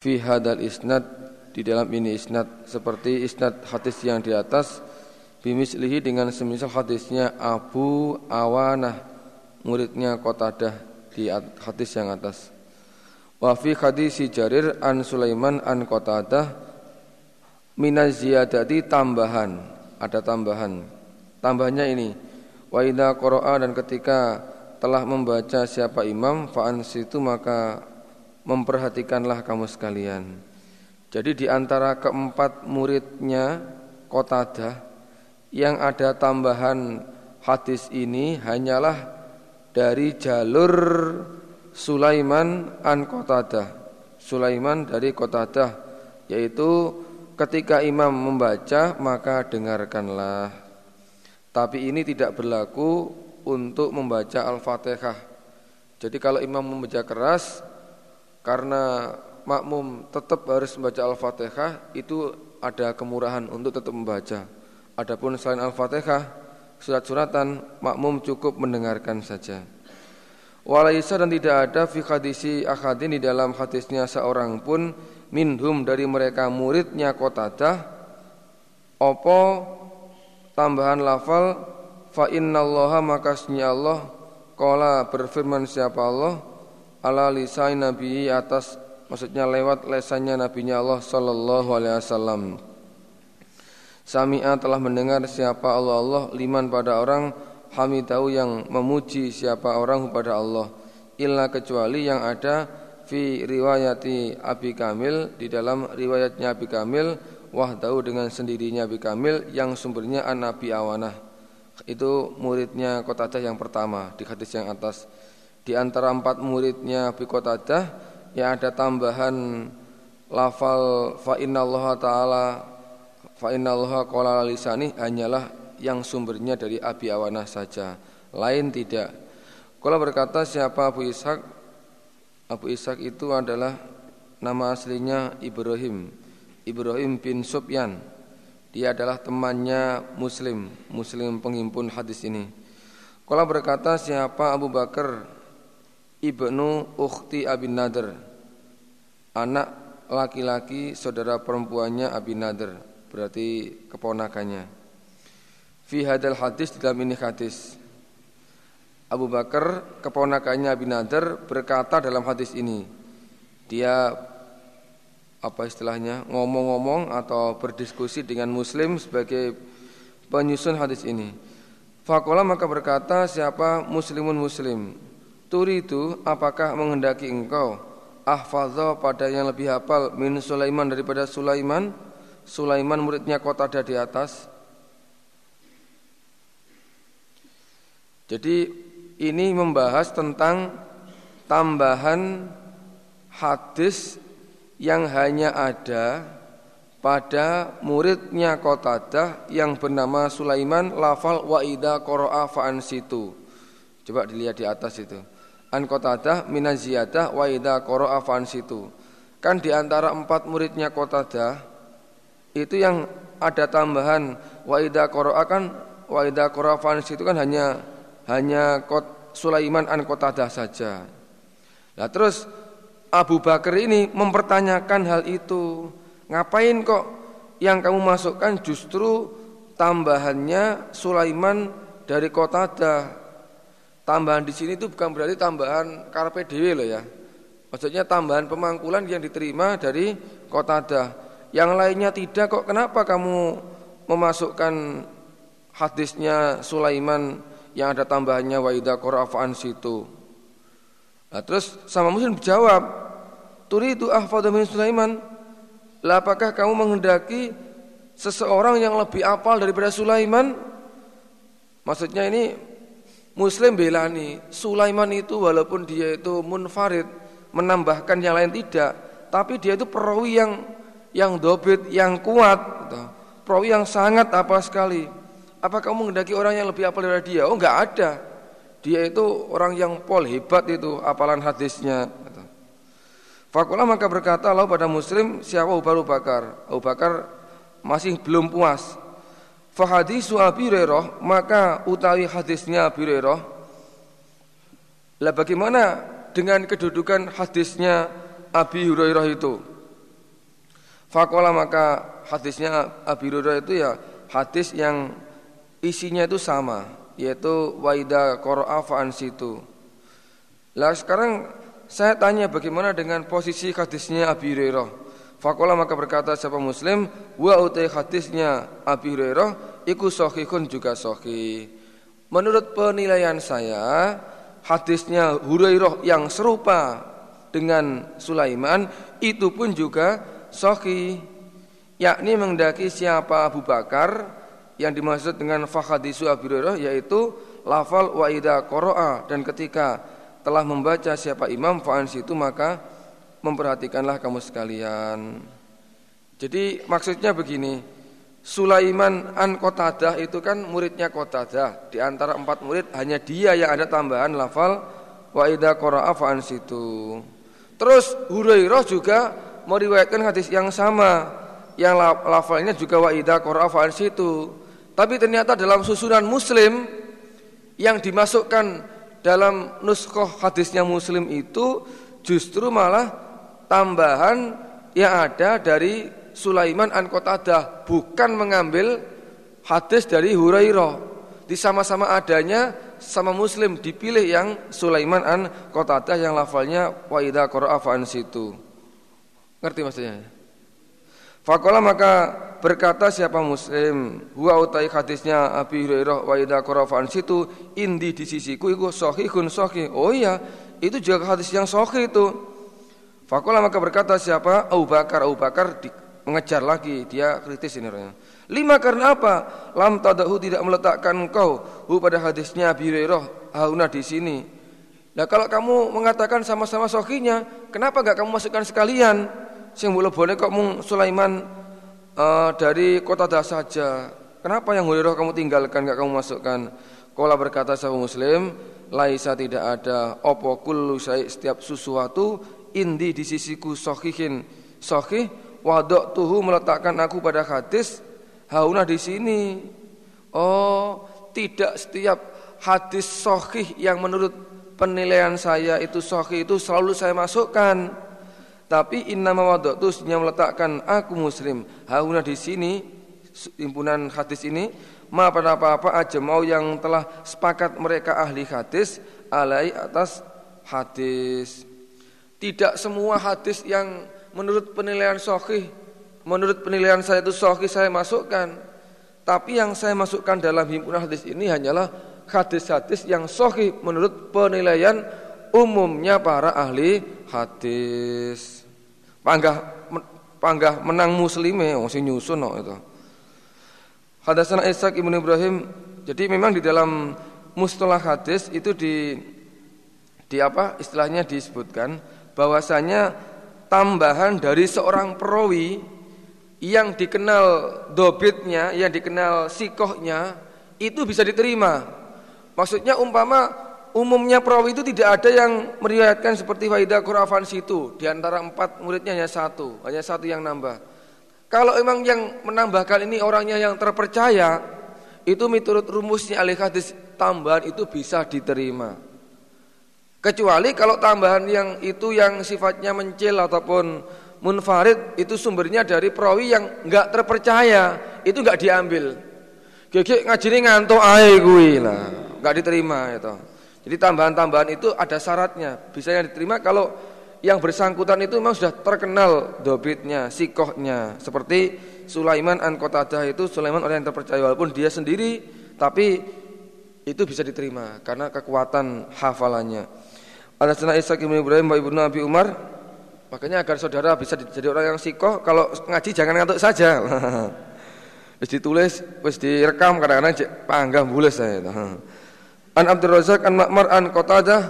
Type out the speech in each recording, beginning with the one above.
fi hadal isnad di dalam ini isnad seperti isnad hadis yang di atas bimislihi dengan semisal hadisnya Abu Awanah muridnya Qatadah di hadis yang atas. Wa fi hadis Jarir an Sulaiman an Qatadah minaz ziyadati tambahan. Ada tambahan. Tambahnya ini wa idza dan ketika telah membaca siapa imam fa'an situ maka memperhatikanlah kamu sekalian. Jadi di antara keempat muridnya Qatadah yang ada tambahan hadis ini hanyalah dari jalur Sulaiman an Qatadah. Sulaiman dari Qatadah yaitu ketika imam membaca maka dengarkanlah. Tapi ini tidak berlaku untuk membaca Al-Fatihah. Jadi kalau imam membaca keras karena makmum tetap harus membaca Al-Fatihah itu ada kemurahan untuk tetap membaca. Adapun selain Al-Fatihah, surat-suratan makmum cukup mendengarkan saja. Walaisa dan tidak ada fi hadisi akhadin di dalam hadisnya seorang pun minhum dari mereka muridnya Qatadah opo tambahan lafal fa innallaha makasnya Allah qala berfirman siapa Allah ala lisan nabi atas maksudnya lewat lesannya nabinya Allah sallallahu alaihi wasallam. Sami'a telah mendengar siapa Allah Allah liman pada orang hamidahu yang memuji siapa orang pada Allah. Illa kecuali yang ada fi riwayati Abi Kamil di dalam riwayatnya Abi Kamil wahdahu dengan sendirinya Abi Kamil yang sumbernya an Nabi Awanah. Itu muridnya Qatadah yang pertama di hadis yang atas di antara empat muridnya Abi Qatadah yang ada tambahan lafal fa innallaha taala fa innallaha qala lisani hanyalah yang sumbernya dari Abi Awanah saja. Lain tidak. Kalau berkata siapa Abu Ishak Abu Ishak itu adalah nama aslinya Ibrahim. Ibrahim bin Subyan dia adalah temannya Muslim Muslim penghimpun hadis ini. Kalau berkata siapa Abu Bakar ibnu ukhti Abi Nadir anak laki-laki saudara perempuannya Abi Nadir berarti keponakannya. Fi hadal hadis dalam ini hadis. Abu Bakar keponakannya Abi Nadir berkata dalam hadis ini. Dia apa istilahnya ngomong-ngomong atau berdiskusi dengan muslim sebagai penyusun hadis ini. Fakola maka berkata siapa muslimun muslim Turidu apakah menghendaki engkau ahfadha pada yang lebih hafal min Sulaiman daripada Sulaiman? Sulaiman muridnya kota ada di atas. Jadi ini membahas tentang tambahan hadis yang hanya ada pada muridnya Qatadah yang bernama Sulaiman lafal wa ida qara'a fa'an situ. Coba dilihat di atas itu an Qatadah minaziyadah wa idza qara'a situ. Kan di antara empat muridnya Qatadah itu yang ada tambahan wa idza qara'a kan wa idza qara'a situ kan hanya hanya Kot Sulaiman an Qatadah saja. Nah terus Abu Bakar ini mempertanyakan hal itu. Ngapain kok yang kamu masukkan justru tambahannya Sulaiman dari Qatadah Tambahan di sini itu bukan berarti tambahan karpe dewe loh ya. Maksudnya tambahan pemangkulan yang diterima dari kotada. Yang lainnya tidak kok. Kenapa kamu memasukkan hadisnya Sulaiman yang ada tambahannya wa idza qara'an situ. Nah, terus sama muslim jawab, "Turidu ahfadhu min Sulaiman?" Lah apakah kamu menghendaki seseorang yang lebih apal daripada Sulaiman? Maksudnya ini Muslim belani Sulaiman itu walaupun dia itu munfarid menambahkan yang lain tidak, tapi dia itu perawi yang yang dobit, yang kuat, gitu. perawi yang sangat apa sekali. Apa kamu menghendaki orang yang lebih apal dari dia? Oh enggak ada. Dia itu orang yang pol hebat itu apalan hadisnya. Gitu. Fakulah maka berkata Allah pada Muslim siapa Abu Bakar. Abu Bakar masih belum puas Fahadisu Abi Hurairah maka utawi hadisnya Abi Hurairah lah bagaimana dengan kedudukan hadisnya Abi Hurairah itu Fakola maka hadisnya Abi Hurairah itu ya hadis yang isinya itu sama yaitu waida qara'a fa'an situ. Lah sekarang saya tanya bagaimana dengan posisi hadisnya Abi Hurairah. Fakola maka berkata siapa muslim wa utai hadisnya Abi Hurairah iku sahihun juga sahih. Menurut penilaian saya hadisnya Hurairah yang serupa dengan Sulaiman itu pun juga sahih yakni menghendaki siapa Abu Bakar yang dimaksud dengan fakhadisu Abu Hurairah yaitu lafal wa idza qara'a dan ketika telah membaca siapa imam fa'an situ maka memperhatikanlah kamu sekalian. Jadi maksudnya begini, Sulaiman an Qatadah itu kan muridnya Qatadah. Di antara empat murid hanya dia yang ada tambahan lafal wa idza qara'a situ. Terus Hurairah juga meriwayatkan hadis yang sama yang lafalnya juga wa idza qara'a situ. Tapi ternyata dalam susunan Muslim yang dimasukkan dalam nuskoh hadisnya Muslim itu justru malah tambahan yang ada dari Sulaiman an Qatadah bukan mengambil hadis dari Hurairah. Di sama-sama adanya sama Muslim dipilih yang Sulaiman an Qatadah yang lafalnya wa idza qara'a situ. Ngerti maksudnya? Fakola maka berkata siapa muslim huwa utai hadisnya Abi Hurairah wa idza qara'an situ indi di sisiku iku sahihun sahih. Oh iya, itu juga hadis yang sahih itu. Fakola maka berkata siapa Abu Bakar Abu Bakar di, mengejar lagi dia kritis ini orangnya. Lima karena apa? Lam tadahu tidak meletakkan engkau hu pada hadisnya Hurairah hauna di sini. Nah kalau kamu mengatakan sama-sama sohinya, kenapa gak kamu masukkan sekalian? sing boleh boleh kok mung Sulaiman uh, dari kota dah saja. Kenapa yang Hurairah kamu tinggalkan gak kamu masukkan? Kala berkata sahabat Muslim, laisa tidak ada opo kullu setiap sesuatu indi di sisiku sohihin sohih wadok tuhu meletakkan aku pada hadis hauna di sini. Oh, tidak setiap hadis sohih yang menurut penilaian saya itu sohih itu selalu saya masukkan. Tapi inna mawadatu yang meletakkan aku muslim. Hauna di sini himpunan hadis ini ma pada apa-apa aja mau yang telah sepakat mereka ahli hadis alai atas hadis. Tidak semua hadis yang menurut penilaian sahih, menurut penilaian saya itu sahih saya masukkan. Tapi yang saya masukkan dalam himpunan hadis ini hanyalah hadis-hadis yang sahih menurut penilaian umumnya para ahli hadis panggah panggah menang muslime wong sing nyusun kok itu. Hadatsana Ishaq Ibnu Ibrahim. Jadi memang di dalam mustalah hadis itu di di apa istilahnya disebutkan bahwasanya tambahan dari seorang perawi yang dikenal dobitnya, yang dikenal sikohnya itu bisa diterima. Maksudnya umpama umumnya perawi itu tidak ada yang meriwayatkan seperti Faida Qurafan situ di antara empat muridnya hanya satu, hanya satu yang nambah. Kalau memang yang menambahkan ini orangnya yang terpercaya, itu menurut rumusnya alih hadis tambahan itu bisa diterima. Kecuali kalau tambahan yang itu yang sifatnya mencil ataupun munfarid itu sumbernya dari perawi yang enggak terpercaya, itu enggak diambil. Gege ngajini ngantuk ae kuwi lah, enggak diterima itu. Jadi tambahan-tambahan itu ada syaratnya. Bisa yang diterima kalau yang bersangkutan itu memang sudah terkenal dobitnya, sikohnya. Seperti Sulaiman an Qatadah itu Sulaiman orang yang terpercaya walaupun dia sendiri, tapi itu bisa diterima karena kekuatan hafalannya. Ada sana Isa bin Ibrahim wa Ibnu Abi Umar. Makanya agar saudara bisa jadi orang yang sikoh, kalau ngaji jangan ngantuk saja. Wis ditulis, wis direkam kadang-kadang panggah bules saya. An Abdul Razak an Ma'mar an Qatadah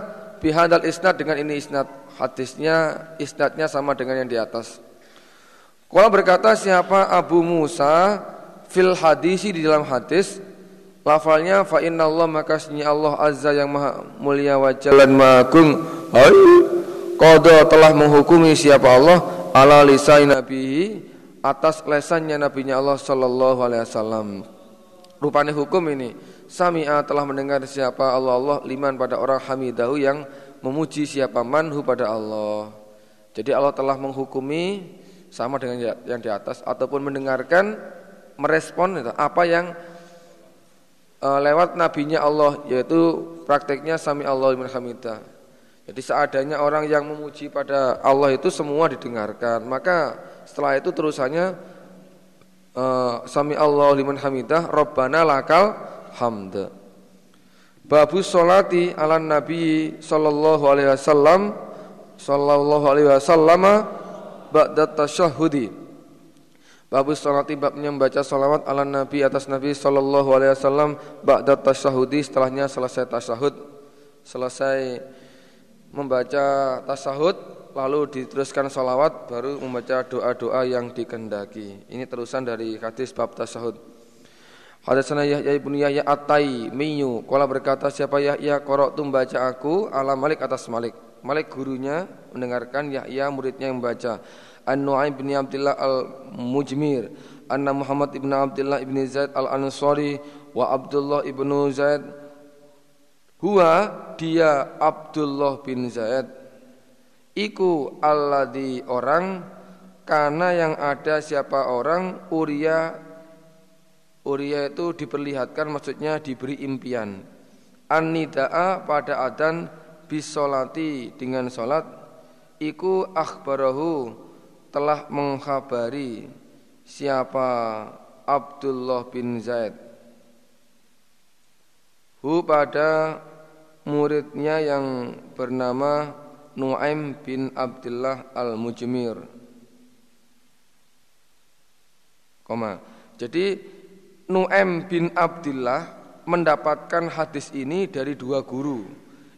bihadal isnad dengan ini isnad hadisnya isnadnya sama dengan yang di atas. Kala berkata siapa Abu Musa fil hadisi di dalam hadis lafalnya fa inna Allah maka Allah azza yang maha mulia wa jalan hai qada telah menghukumi siapa Allah? Ala lisan nabi atas lesannya nabinya Allah sallallahu alaihi wasallam. Rupanya hukum ini Sami'a telah mendengar siapa Allah Allah liman pada orang hamidahu yang memuji siapa manhu pada Allah. Jadi Allah telah menghukumi sama dengan ya, yang di atas ataupun mendengarkan merespon apa yang uh, lewat nabinya Allah yaitu prakteknya sami Allah liman hamidah. Jadi seadanya orang yang memuji pada Allah itu semua didengarkan. Maka setelah itu terusannya uh, sami Allah liman hamidah Rabbana lakal hamd. Babu solati ala Nabi sallallahu alaihi wasallam sallallahu alaihi wasallam ba'da tasyahudi. Babu salati babnya membaca salawat ala Nabi atas Nabi sallallahu alaihi wasallam ba'da tasyahudi setelahnya selesai tasyahud. Selesai membaca tasyahud lalu diteruskan salawat baru membaca doa-doa yang dikendaki. Ini terusan dari hadis bab tasyahud. Hadatsana Yahya ibnu Yahya Atai Miyu Kala berkata siapa Yahya korok tu membaca aku ala Malik atas Malik Malik gurunya mendengarkan Yahya muridnya yang membaca An-Nu'aim bin Abdullah al-Mujmir Anna Muhammad ibn Abdullah ibn Zaid al-Ansari Wa Abdullah ibn Zaid Huwa dia Abdullah bin Zaid. Iku alladhi orang Karena yang ada siapa orang Uria Uria itu diperlihatkan maksudnya diberi impian. An-nida'a pada adan bisolati dengan solat iku akhbarahu telah mengkhabari siapa Abdullah bin Zaid. Hu pada muridnya yang bernama Nuaim bin Abdullah al-Mujmir. Koma. Jadi Nuaim bin Abdullah mendapatkan hadis ini dari dua guru.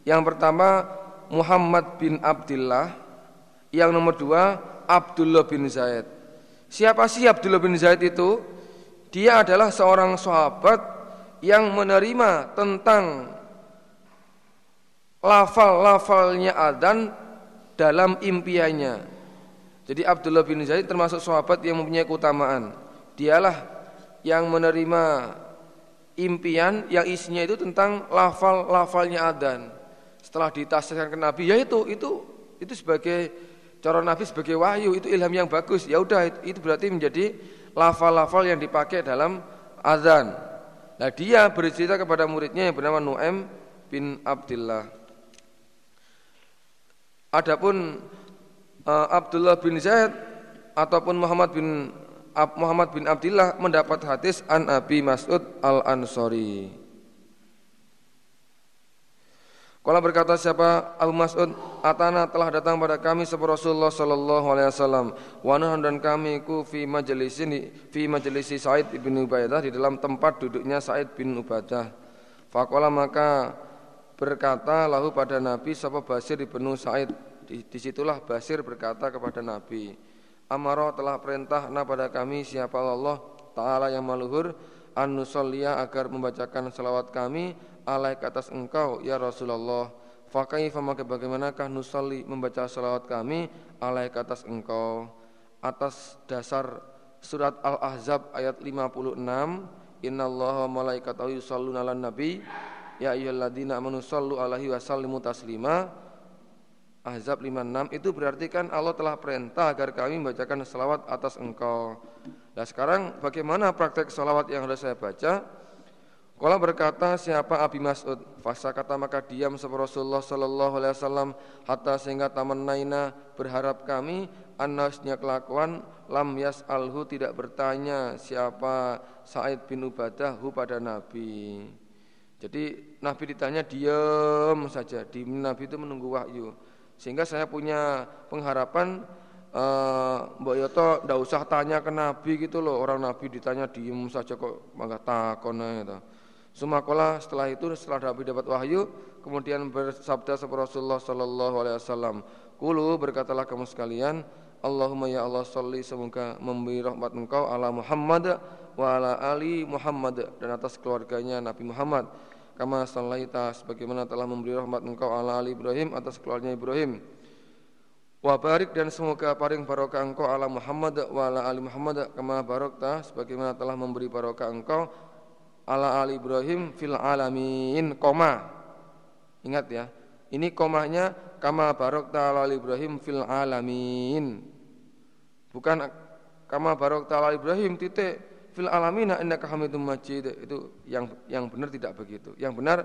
Yang pertama Muhammad bin Abdullah, yang nomor dua Abdullah bin Zaid. Siapa sih Abdullah bin Zaid itu? Dia adalah seorang sahabat yang menerima tentang lafal-lafalnya adan dalam impiannya. Jadi Abdullah bin Zaid termasuk sahabat yang mempunyai keutamaan. Dialah yang menerima impian yang isinya itu tentang lafal-lafalnya adan setelah ditafsirkan ke Nabi ya itu itu itu sebagai cara Nabi sebagai wahyu itu ilham yang bagus. Ya udah itu berarti menjadi lafal-lafal yang dipakai dalam azan. Nah dia bercerita kepada muridnya yang bernama Nu'aim bin Abdullah adapun uh, Abdullah bin Zaid ataupun Muhammad bin Muhammad bin Abdullah mendapat hadis an Abi Mas'ud al Kala berkata siapa? Abu Mas'ud Atana telah datang pada kami sebab Rasulullah sallallahu alaihi wasallam. Wa dan kami ku fi majlisin fi majlisi Said bin Ubaidah di dalam tempat duduknya Said bin Ubadah. Faqala maka berkata lahu pada Nabi sapa Basir bin Said? Di, di situlah Basir berkata kepada Nabi Amarah telah perintah na pada kami siapa Allah Ta'ala yang maluhur an agar membacakan salawat kami alaik atas engkau ya Rasulullah. Fakaifa maka bagaimanakah nusalli membaca salawat kami? Alaik atas engkau. Atas dasar surat Al-Ahzab ayat 56 Innallaha malaikatahu yusalluna 'alan nabi. Ya ayyuhalladzina amanu sallu alaihi wa sallimu taslima. Ahzab 56 itu berarti kan Allah telah perintah agar kami membacakan salawat atas engkau. Nah sekarang bagaimana praktek salawat yang harus saya baca? Kala berkata siapa Abi Mas'ud? Fasa kata maka diam sebab Rasulullah Sallallahu Alaihi Wasallam Hatta sehingga taman naina berharap kami Anasnya kelakuan Lam yas alhu tidak bertanya Siapa Sa'id bin Ubadah hu pada Nabi. Jadi Nabi ditanya diam saja. Di Nabi itu menunggu wahyu. Sehingga saya punya pengharapan uh, Mbak Yoto tidak usah tanya ke Nabi gitu loh. Orang Nabi ditanya diem saja kok Maka takon gitu Sumakola setelah itu setelah Nabi dapat wahyu kemudian bersabda seperti Rasulullah Sallallahu Alaihi Wasallam Kulu berkatalah kamu sekalian Allahumma ya Allah salli semoga memberi rahmat engkau ala Muhammad wa ala ali Muhammad dan atas keluarganya Nabi Muhammad. Kama sallaita sebagaimana telah memberi rahmat engkau ala ali Ibrahim atas keluarganya Ibrahim. Wa barik dan semoga paring barokah engkau ala Muhammad wa ala ali Muhammad. Kama barokta sebagaimana telah memberi barokah engkau ala ali Ibrahim fil alamin koma. Ingat ya. Ini komanya kama barok ta'ala ali Ibrahim fil alamin. Bukan kama barok ta'ala Ibrahim titik fil alamina innaka hamidum majid itu yang yang benar tidak begitu. Yang benar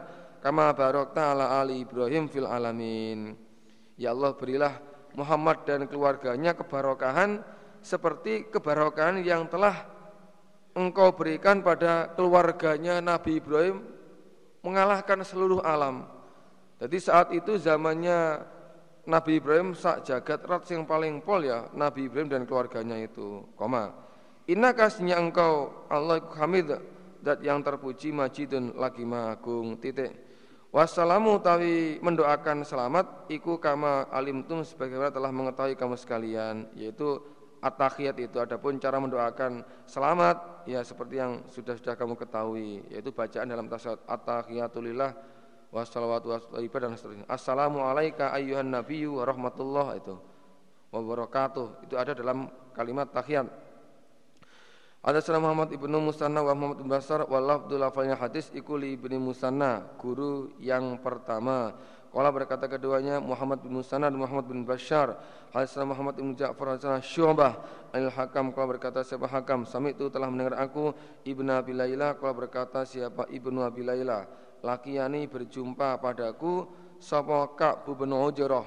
kama barok ta'ala ali Ibrahim fil alamin. Ya Allah berilah Muhammad dan keluarganya kebarokahan seperti kebarokahan yang telah engkau berikan pada keluarganya Nabi Ibrahim mengalahkan seluruh alam. Jadi saat itu zamannya Nabi Ibrahim sak jagat rat yang paling pol ya Nabi Ibrahim dan keluarganya itu. Koma. Inna kasihnya engkau Allah hamid dat yang terpuji majidun lagi magung titik. Wassalamu tawi mendoakan selamat iku kama alimtum sebagaimana telah mengetahui kamu sekalian yaitu at-tahiyat itu adapun cara mendoakan selamat ya seperti yang sudah-sudah kamu ketahui yaitu bacaan dalam tasawuf at-tahiyatulillah wassalawatu wassalamu dan seterusnya. Assalamu alayka ayyuhan nabiyyu wa rahmatullah itu wa barakatuh. Itu ada dalam kalimat tahiyat. Ada sana Muhammad ibnu Musanna wa Muhammad bin Basar wa lafdul lafalnya hadis ikuli ibni Musanna guru yang pertama. Kala berkata keduanya Muhammad bin Musanna dan Muhammad bin Bashar Hadisna Muhammad bin Ja'far Hadisna Syu'bah Anil Hakam Kala berkata siapa Hakam Sami itu telah mendengar aku Ibnu Abi Layla Kala berkata siapa Ibnu Abi Layla lakiyani berjumpa padaku sapa Ka'b bin Ujrah.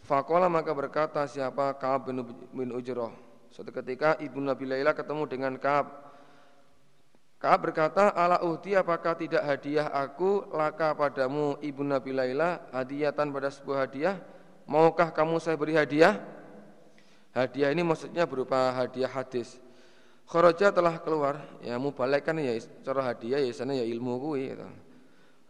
Fakola maka berkata siapa Ka'b bin, Ujrah. Suatu ketika Ibnu Nabi Laila ketemu dengan Ka'b. Ka'b berkata, "Ala uhti apakah tidak hadiah aku laka padamu Ibnu Nabi Laila hadiatan pada sebuah hadiah? Maukah kamu saya beri hadiah?" Hadiah ini maksudnya berupa hadiah hadis. Kharaja telah keluar, ya mubalik kan ya cara hadiah ya sana ya ilmu kuwi gitu.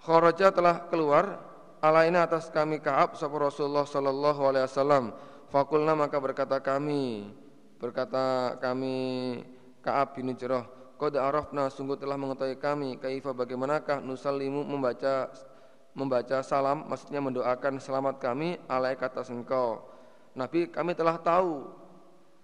Kharaja telah keluar alaina atas kami Ka'ab sapa Rasulullah sallallahu alaihi wasallam. Fakulna maka berkata kami berkata kami Ka'ab bin Ujrah Qad arafna sungguh telah mengetahui kami kaifa bagaimanakah nusallimu membaca membaca salam maksudnya mendoakan selamat kami alai kata engkau. Nabi kami telah tahu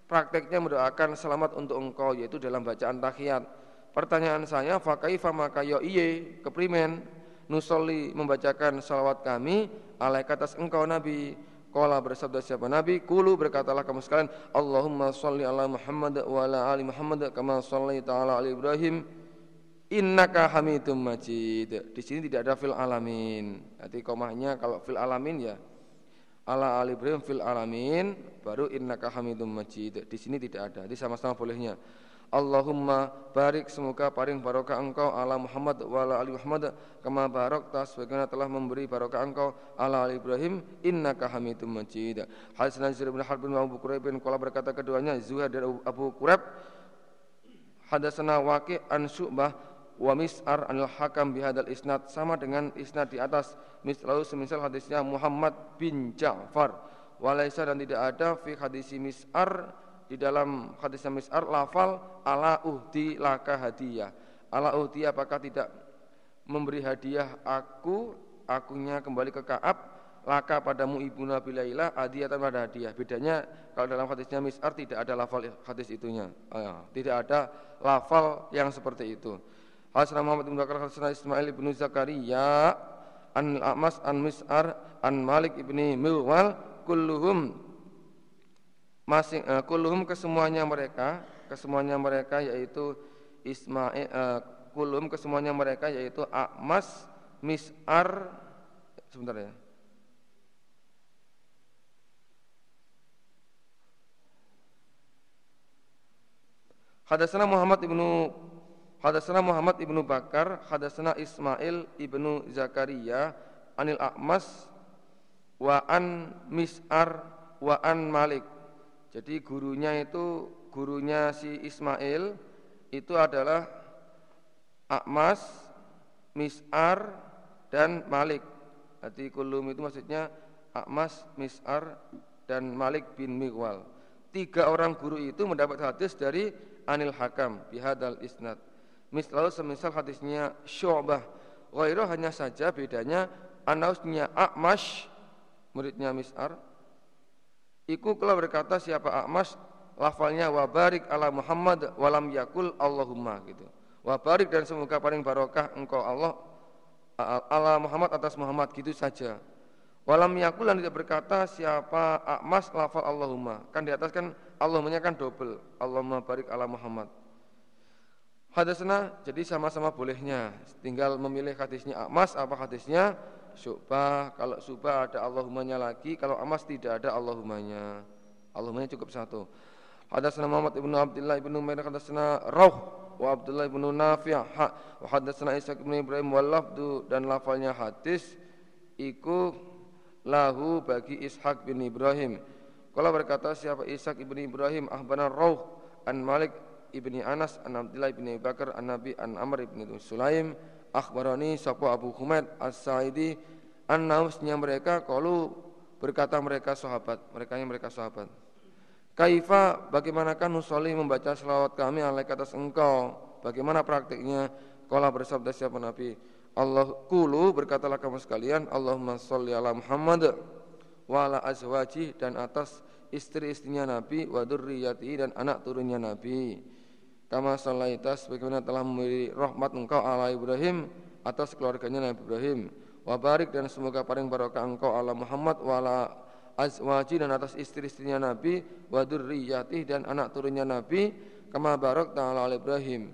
prakteknya mendoakan selamat untuk engkau yaitu dalam bacaan tahiyat. Pertanyaan saya fa kaifa maka yo ya iye keprimen nusolli membacakan salawat kami alaika atas engkau Nabi Kala bersabda siapa Nabi Kulu berkatalah kamu sekalian Allahumma salli ala Muhammad wa ala ali Muhammad Kama salli ta'ala ala Ibrahim Innaka hamidum majid. Di sini tidak ada fil alamin. Nanti komahnya kalau fil alamin ya Ala ali Ibrahim fil alamin Baru innaka hamidum majid. Di sini tidak ada. Jadi sama-sama bolehnya Allahumma barik semoga paring barokah engkau ala Muhammad wa ala ali Muhammad. Kama barakta sebagaimana telah memberi barokah engkau ala ali Ibrahim innaka Hamidum Majid. Hadis Nazir bin Harb bin Abu Quraib bin qala berkata keduanya Zuhair dan Abu Quraib hadasana Waqi an Syu'bah wa Mis'ar anil Hakam bihadal isnad. Sama dengan isnad di atas. Misal semisal hadisnya Muhammad bin Ja'far. Walaisa dan tidak ada fi hadisi Mis'ar di dalam hadis mis'ar lafal ala uhdi laka hadiah. Ala uhdi apakah tidak memberi hadiah aku, akunya kembali ke Ka'ab, laka padamu ibu Nabi Laila hadiah pada hadiah. Bedanya kalau dalam hadisnya mis'ar tidak ada lafal hadis itunya. Ya. Tidak ada lafal yang seperti itu. Hasan Muhammad bin Bakar Hasan Ismail bin Zakaria an Amas an Mis'ar an Malik ibni Milwal kulluhum masing uh, kulluhum kesemuanya mereka kesemuanya mereka yaitu Ismail uh, kulluhum kesemuanya mereka yaitu Akmas Mis'ar sebentar ya. Hadasana Muhammad ibnu Hadasana Muhammad ibnu Bakar Hadasana Ismail ibnu Zakaria Anil Akmas Wa an Mis'ar Wa an Malik jadi gurunya itu gurunya si Ismail itu adalah Akmas, Mis'ar dan Malik. Jadi kulum itu maksudnya Akmas, Mis'ar dan Malik bin Miwal. Tiga orang guru itu mendapat hadis dari Anil Hakam bihadal isnad. Misalnya semisal hadisnya Syu'bah. Ghairu hanya saja bedanya anausnya Akmas muridnya Mis'ar Iku kala berkata siapa Akmas lafalnya wabarik ala Muhammad walam yakul Allahumma gitu. Wabarik dan semoga paling barokah engkau Allah ala Muhammad atas Muhammad gitu saja. Walam yakul dan tidak berkata siapa Akmas lafal Allahumma. Kan di atas kan Allahumma kan double. Allahumma barik ala Muhammad. Hadasna jadi sama-sama bolehnya. Tinggal memilih hadisnya Amas apa hadisnya Syu'bah. Kalau Syu'bah ada Allahumanya lagi, kalau Amas tidak ada Allahumanya. Allahumanya cukup satu. Hadasna Muhammad ibnu Abdullah ibnu Umair hadasna Rauh wa Abdullah ibnu Nafi' ha wa hadatsana Isa ibnu Ibrahim wal lafdu dan lafalnya hadis iku lahu bagi Ishaq bin Ibrahim. Kalau berkata siapa Ishaq ibnu Ibrahim ahbana Rauh an Malik ibni Anas an Abdullah ibni Bakar an Nabi an Amr ibni Sulaim akhbarani sapa Abu Humaid As-Sa'idi an nausnya mereka kalau berkata mereka sahabat mereka yang mereka sahabat Kaifa bagaimanakah nusolli membaca selawat kami alaik atas engkau? Bagaimana praktiknya? Kala bersabda siapa Nabi Allah kulu berkatalah kamu sekalian Allahumma sholli ala Muhammad Wa ala azwaji dan atas istri-istrinya Nabi Wa durriyati dan anak turunnya Nabi Kama sallaitas bagaimana telah memberi rahmat engkau ala Ibrahim atas keluarganya Nabi Ibrahim. Wa barik dan semoga paling barokah engkau ala Muhammad wa ala azwaji dan atas istri-istrinya Nabi wa dzurriyyatih dan anak turunnya Nabi kama barak ta'ala ala Ibrahim.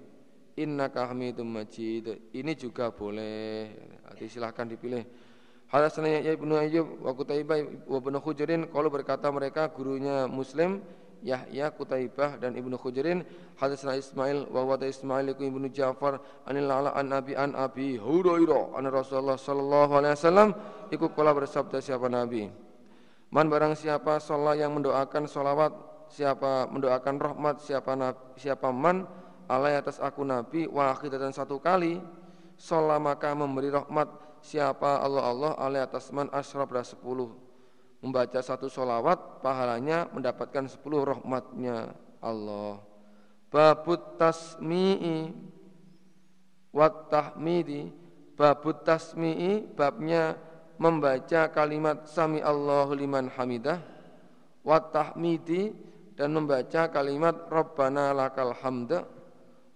Innaka Hamidum Majid. Ini juga boleh. Nanti silahkan dipilih. Hadatsana ya Ibnu Ayyub wa Qutaibah wa Ibnu kalau berkata mereka gurunya Muslim Yahya Kutaibah dan Ibnu Khujrin hadatsana Ismail wa wa Ismail iku Ibnu Ja'far anil ala an Nabi an Abi Hurairah an Rasulullah sallallahu alaihi wasallam iku kala bersabda siapa Nabi? Man barang siapa sholat yang mendoakan sholawat siapa mendoakan rahmat siapa siapa man alai atas aku Nabi wa dan satu kali sholat maka memberi rahmat siapa Allah Allah alai atas man asyraf sepuluh membaca satu solawat pahalanya mendapatkan sepuluh rahmatnya Allah. Babut tasmi'i wat tahmidi. Babut tasmi'i babnya membaca kalimat sami Allahu liman hamidah. Wat tahmidi dan membaca kalimat rabbana lakal hamda.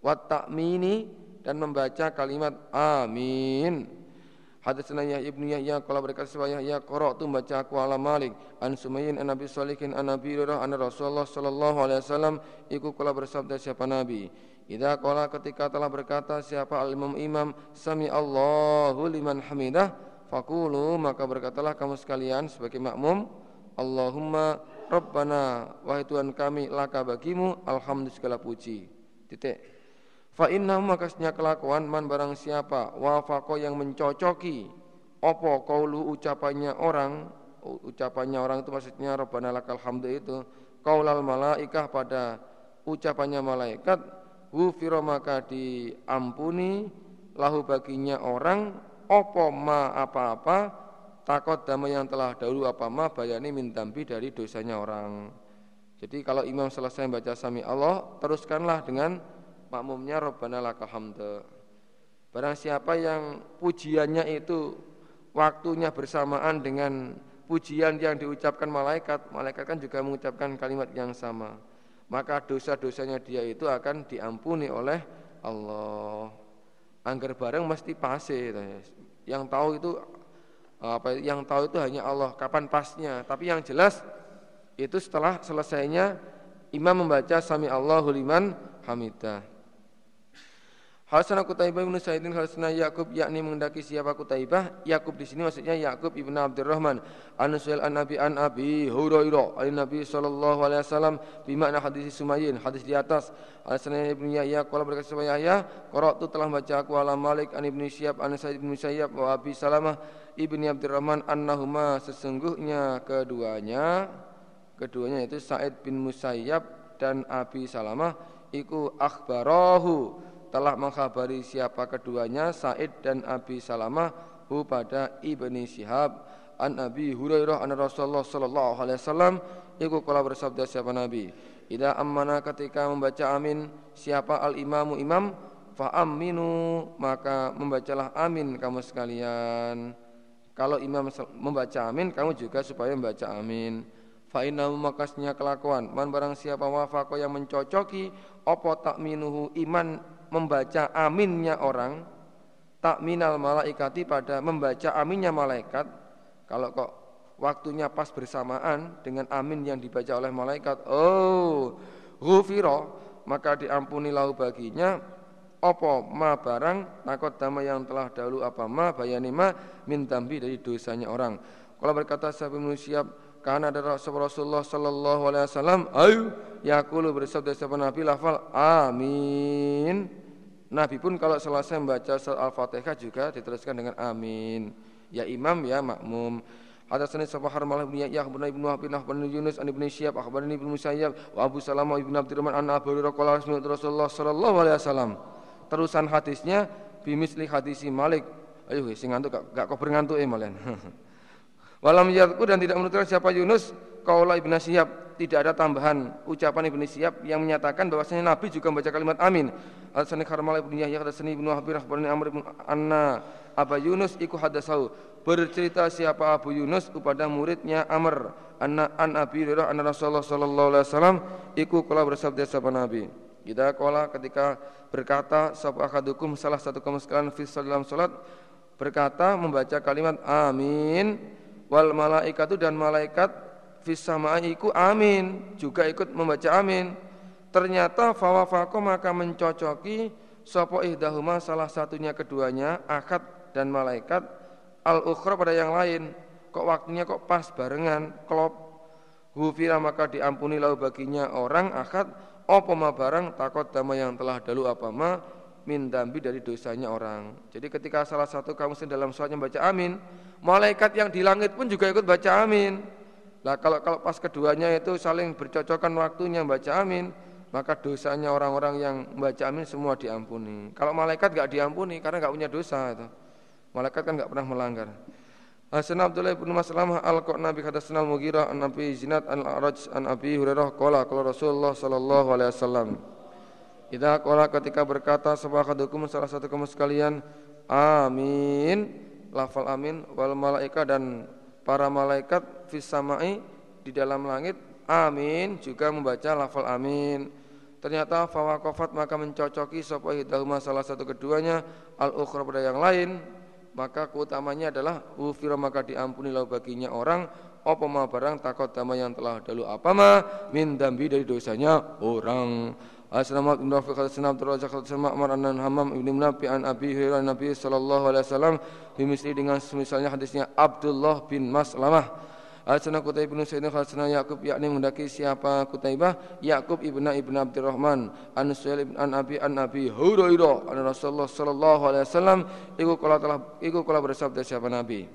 Wat ta'mini dan membaca kalimat amin Hadatsana Yahya ibnu Yahya qala berkata saya Yahya qara'tu baca aku ala Malik. An Sumayyin an Nabi Shalihin an Nabi Hurairah an Rasulullah sallallahu alaihi wasallam. Iku kala bersabda siapa Nabi? Idza qala ketika telah berkata siapa al-imam imam sami Allahu liman hamidah faqulu maka berkatalah kamu sekalian sebagai makmum Allahumma Rabbana wahai Tuhan kami laka bagimu alhamdulillah segala puji. Titik Fa inna makasnya kelakuan man barang siapa wafako yang mencocoki opo kaulu ucapannya orang ucapannya orang itu maksudnya Rabbana lakal hamdu itu kaulal malaikah pada ucapannya malaikat hufiro maka diampuni lahu baginya orang opo ma apa-apa takut damai yang telah dahulu apa ma bayani mintambi dari dosanya orang. Jadi kalau imam selesai baca sami Allah teruskanlah dengan makmumnya Rabbana lakal hamda. Barang siapa yang pujiannya itu waktunya bersamaan dengan pujian yang diucapkan malaikat, malaikat kan juga mengucapkan kalimat yang sama. Maka dosa-dosanya dia itu akan diampuni oleh Allah. Angger bareng mesti pasti. Yang tahu itu apa yang tahu itu hanya Allah kapan pasnya tapi yang jelas itu setelah selesainya imam membaca sami Allahu liman hamidah Hasan Kutaibah bin Sa'idin Hasan Yakub yakni mengendaki siapa Kutaibah Yakub di sini maksudnya Yakub ibn Abdurrahman. An Suhail an Nabi an Abi Hurairah an Nabi sallallahu alaihi wasallam bimakna hadis Sumayyin hadis di atas. Hasan ibn Yahya qala berkata supaya Yahya? Qara'tu telah baca aku ala Malik an Ibnu Syihab an Sa'id bin Musayyab wa Abi Salamah ibni Abdurrahman annahuma sesungguhnya keduanya keduanya itu Sa'id bin Musayyab dan Abi Salamah iku akhbarahu telah mengkhabari siapa keduanya Said dan Abi Salamah hu pada Ibni Syihab an Abi Hurairah an Rasulullah sallallahu alaihi wasallam iku kala bersabda siapa Nabi? Ida ammana ketika membaca amin siapa al imamu imam? Fa aminu maka membacalah amin kamu sekalian. Kalau imam membaca amin kamu juga supaya membaca amin. Fa inna makasnya kelakuan. Man barang siapa wafaqo yang mencocoki opo tak minuhu iman membaca aminnya orang takminal malaikati pada membaca aminnya malaikat kalau kok waktunya pas bersamaan dengan amin yang dibaca oleh malaikat oh ghufira maka diampuni lahu baginya. Apa ma barang takut dama yang telah dahulu apa ma bayani ma min dambi dari dosanya orang. Kalau berkata sahabat manusia karena ada Rasulullah sallallahu alaihi wasallam ayu yaqulu bersabda sahabat Nabi lafal amin Nabi pun kalau selesai membaca surat Al-Fatihah juga diteruskan dengan amin ya imam ya makmum Hadatsani Sabah Harmalah bin Yahya bin Ibnu Habib bin Yunus an Ibnu Syihab akhbarani Ibnu Musayyab wa Abu Salamah ibnu Abdurrahman an Abu Hurairah qala Rasulullah sallallahu alaihi wasallam. Terusan hadisnya bimisli hadisi Malik. Ayo sing ngantuk gak, gak kober ngantuk eh malen. Walam yadku dan tidak menurutkan siapa Yunus kaula Ibnu Syihab tidak ada tambahan ucapan Ibnu Syihab yang menyatakan bahwasanya Nabi juga membaca kalimat amin. Harmalah bin Yahya hadatsani Ibnu Habib akhbarani Amr bin Anna Aba Yunus iku hadasau bercerita siapa Abu Yunus kepada muridnya Amr anna an Abi Hurairah anna Rasulullah sallallahu alaihi wasallam iku kala bersabda sapa Nabi kita kala ketika berkata sapa akadukum salah satu kaum sekalian fi dalam salat berkata membaca kalimat amin wal malaikatu dan malaikat fis iku amin juga ikut membaca amin ternyata fawafako maka mencocoki sapa ihdahuma salah satunya keduanya akad dan malaikat al ukhra pada yang lain kok waktunya kok pas barengan klop hufira maka diampuni lau baginya orang akad apa ma barang takut dama yang telah dalu apa ma min dambi dari dosanya orang. Jadi ketika salah satu kamu dalam sholatnya baca amin, malaikat yang di langit pun juga ikut baca amin. Lah kalau kalau pas keduanya itu saling bercocokan waktunya baca amin, maka dosanya orang-orang yang baca amin semua diampuni. Kalau malaikat gak diampuni karena gak punya dosa itu. Malaikat kan enggak pernah melanggar. Hasan Abdullah bin Maslamah al-Qurna bi hadatsana al-Mughirah an Abi Zinad an Araj an Abi Hurairah qala qala Rasulullah sallallahu alaihi wasallam Idza qala ketika berkata sebuah kadukum salah satu kamu sekalian amin lafal amin wal malaika dan para malaikat fis samai di dalam langit amin juga membaca lafal amin. Ternyata fawaqafat maka mencocoki sapa hidahuma salah satu keduanya al ukhra pada yang lain. Maka keutamanya adalah ufira maka diampuni lau baginya orang. Apa ma barang takut dama yang telah dahulu? Apa ma? Min dambi dari dosanya orang. Assalamualaikum warahmatullahi wabarakatuh. Ma'mar an Hamam ibnu Nabi an Abi Nabi alaihi bimisli dengan semisalnya hadisnya Abdullah bin Maslamah. Al-Sana Qutaibah bin Sayyidina Al-Sana Yaqub yakni mendaki siapa Qutaibah Yaqub ibnu ibnu Abdurrahman an Suhail ibn an Abi an Abi Hurairah an Rasulullah sallallahu alaihi wasallam iku kala telah iku kala bersabda siapa Nabi?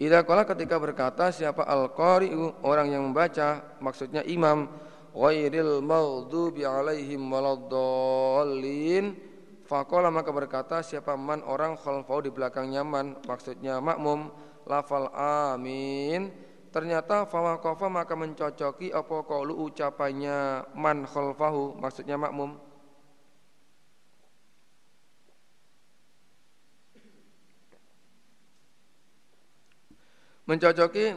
Ida kala ketika berkata siapa al-qari orang yang membaca maksudnya imam ghairil maghdubi alaihim waladdallin Fakola maka berkata siapa man orang khalfau di belakangnya man maksudnya makmum lafal amin. Ternyata fawaqafa maka mencocoki apa qaulu ucapannya man khalfahu? Maksudnya makmum. Mencocoki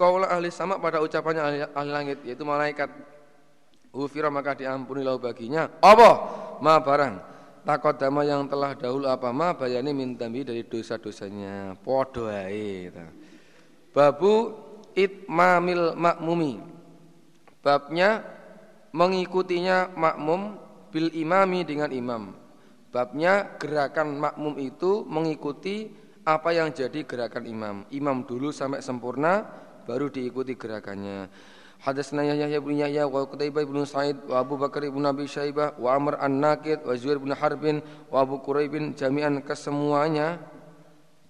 kaula ahli sama pada ucapannya ahli, ahli langit yaitu malaikat. Ufira maka diampuni lau baginya. Apa? Ma barang takut dama yang telah dahulu apa? Ma bayani mintambi dari dosa-dosanya. Podo ae babu itmamil makmumi babnya mengikutinya makmum bil imami dengan imam. Babnya gerakan makmum itu mengikuti apa yang jadi gerakan imam. Imam dulu sampai sempurna baru diikuti gerakannya Bin Yahya wa Abu Bakar bin Abi Syaibah wa Amr An-Naqid wa Zuhair bin Harbin wa Abu Quraibin jami'an kesemuanya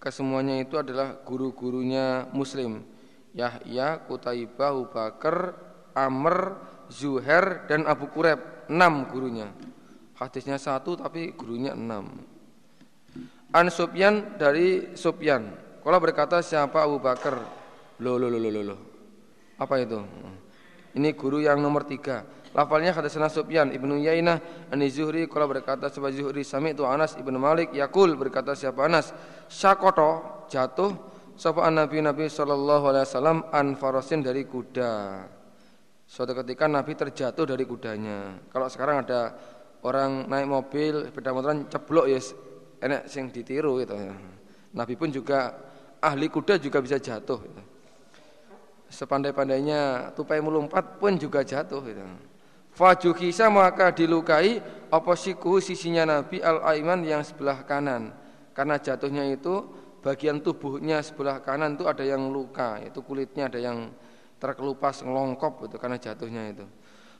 kesemuanya itu adalah guru-gurunya Muslim. Yahya, Qutaibah, Abu Bakar, Amr, Zuhair dan Abu Quraib enam gurunya. Hadisnya satu tapi gurunya enam. An Sufyan dari Sufyan. Kalau berkata siapa Abu Bakar? Lo lo lo lo lo. Apa itu? Ini guru yang nomor tiga. Lafalnya kata sana Sufyan ibnu Yainah ani Zuhri kalau berkata sebagai Zuhri sami itu Anas ibnu Malik Yakul berkata siapa Anas Syakoto jatuh sapa Nabi Nabi Shallallahu Alaihi Wasallam an farosin dari kuda. Suatu ketika Nabi terjatuh dari kudanya. Kalau sekarang ada orang naik mobil sepeda motoran ceblok ya enak sing ditiru gitu. Nabi pun juga ahli kuda juga bisa jatuh. Gitu. Sepandai-pandainya tupai melompat pun juga jatuh. Gitu. Fajuhisa maka dilukai apa siku sisinya Nabi al-Aiman yang sebelah kanan. Karena jatuhnya itu bagian tubuhnya sebelah kanan itu ada yang luka, itu kulitnya ada yang terkelupas ngelongkop itu karena jatuhnya itu.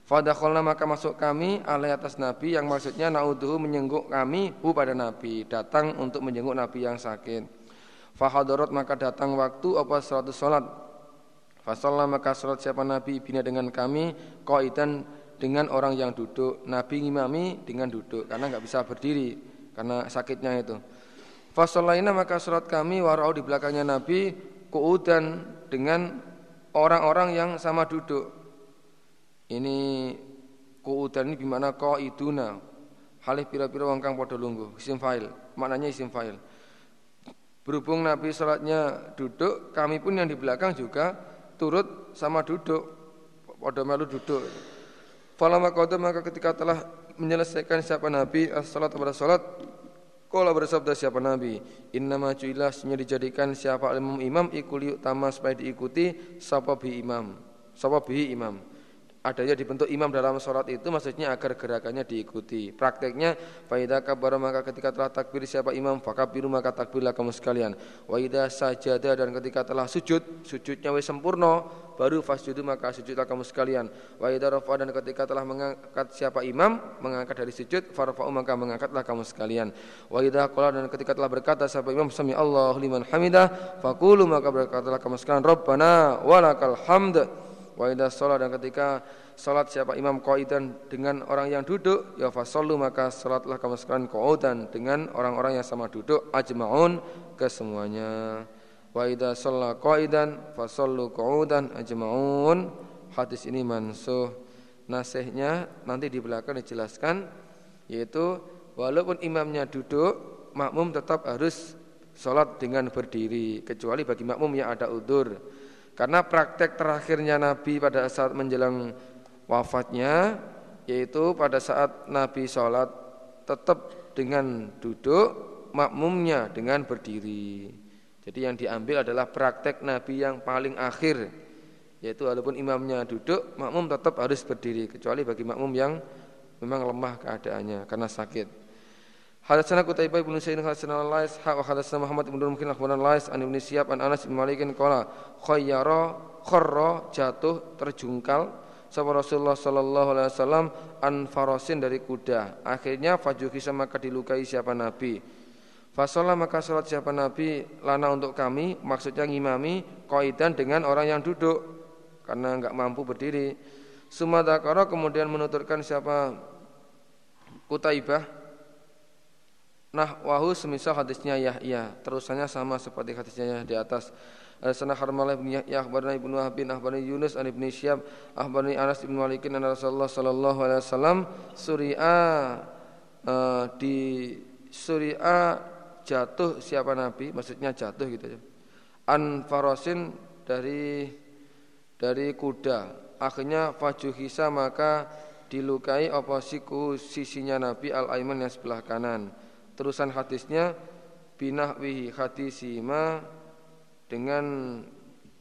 Fadakholna maka masuk kami alai atas Nabi yang maksudnya nauduhu menyengguk kami hu pada Nabi datang untuk menjenguk Nabi yang sakit. Fahadorot maka datang waktu apa seratus solat. Fasallah maka solat siapa Nabi bina dengan kami koidan dengan orang yang duduk. Nabi ngimami dengan duduk karena nggak bisa berdiri karena sakitnya itu. Fasolaina maka solat kami warau di belakangnya Nabi kuudan dengan orang-orang yang sama duduk. Ini kuudan ini bimana kau iduna halih pira-pira wong kang padha lungguh. Isim fa'il. Maknanya isim fa'il. Berhubung Nabi salatnya duduk kami pun yang di belakang juga turut sama duduk. Pada melu duduk. Falama qadam maka ketika telah menyelesaikan siapa Nabi as-salat pada salat Kala bersabda siapa Nabi Innama ju'ilah dijadikan siapa imam imam ikuli utama supaya diikuti Sapa bi imam. Sapa bi imam adanya dibentuk imam dalam sholat itu maksudnya agar gerakannya diikuti. Prakteknya faidah kabar maka ketika telah takbir siapa imam fakabiru maka takbirlah kamu sekalian. Waidah sajadah dan ketika telah sujud sujudnya wis sempurna baru fasjudu maka sujudlah kamu sekalian. Waidah rafa dan ketika telah mengangkat siapa imam mengangkat dari sujud farfa'u maka mengangkatlah kamu sekalian. Waidah qala dan ketika telah berkata siapa imam sami Allah liman hamidah fakulu maka berkatalah kamu sekalian Rabbana walakal hamd Wa idza sholat dan ketika salat siapa imam qaidan dengan orang yang duduk ya fasallu maka salatlah kamu sekalian qaudan dengan orang-orang yang sama duduk ajmaun kesemuanya. Wa idza shalla qaidan fasallu qaudan ajmaun. Hadis ini mansuh. Nasihnya nanti di belakang dijelaskan yaitu walaupun imamnya duduk makmum tetap harus sholat dengan berdiri kecuali bagi makmum yang ada udur karena praktek terakhirnya Nabi pada saat menjelang wafatnya yaitu pada saat Nabi sholat tetap dengan duduk, makmumnya dengan berdiri. Jadi yang diambil adalah praktek Nabi yang paling akhir yaitu walaupun imamnya duduk, makmum tetap harus berdiri kecuali bagi makmum yang memang lemah keadaannya karena sakit. Hadatsana Qutaibah bin Sa'id hadatsana Lais ha wa hadatsana Muhammad bin Mungkin akhbaran Lais an Ibnu Syihab an Anas bin Malik qala khayyara kharra jatuh terjungkal sapa Rasulullah sallallahu alaihi wasallam an farasin dari kuda. Akhirnya fajuhi maka dilukai siapa Nabi. Fasolah maka salat siapa Nabi lana untuk kami maksudnya ngimami koidan dengan orang yang duduk karena enggak mampu berdiri. Sumadakara kemudian menuturkan siapa Kutaibah Nah, wahu semisal hadisnya Yahya, terusannya sama seperti hadisnya di atas. Sana Harmalah bin Yahya akhbarana Ibnu Wahab bin Yunus an Ibnu Syihab akhbarani Anas bin Malik an Rasulullah sallallahu alaihi wasallam suri'a uh, di suri'a jatuh siapa nabi maksudnya jatuh gitu ya. An farasin dari dari kuda. Akhirnya fajuhisa maka dilukai oposiku sisinya Nabi al-Aiman yang sebelah kanan terusan hadisnya binahwihi hadisima dengan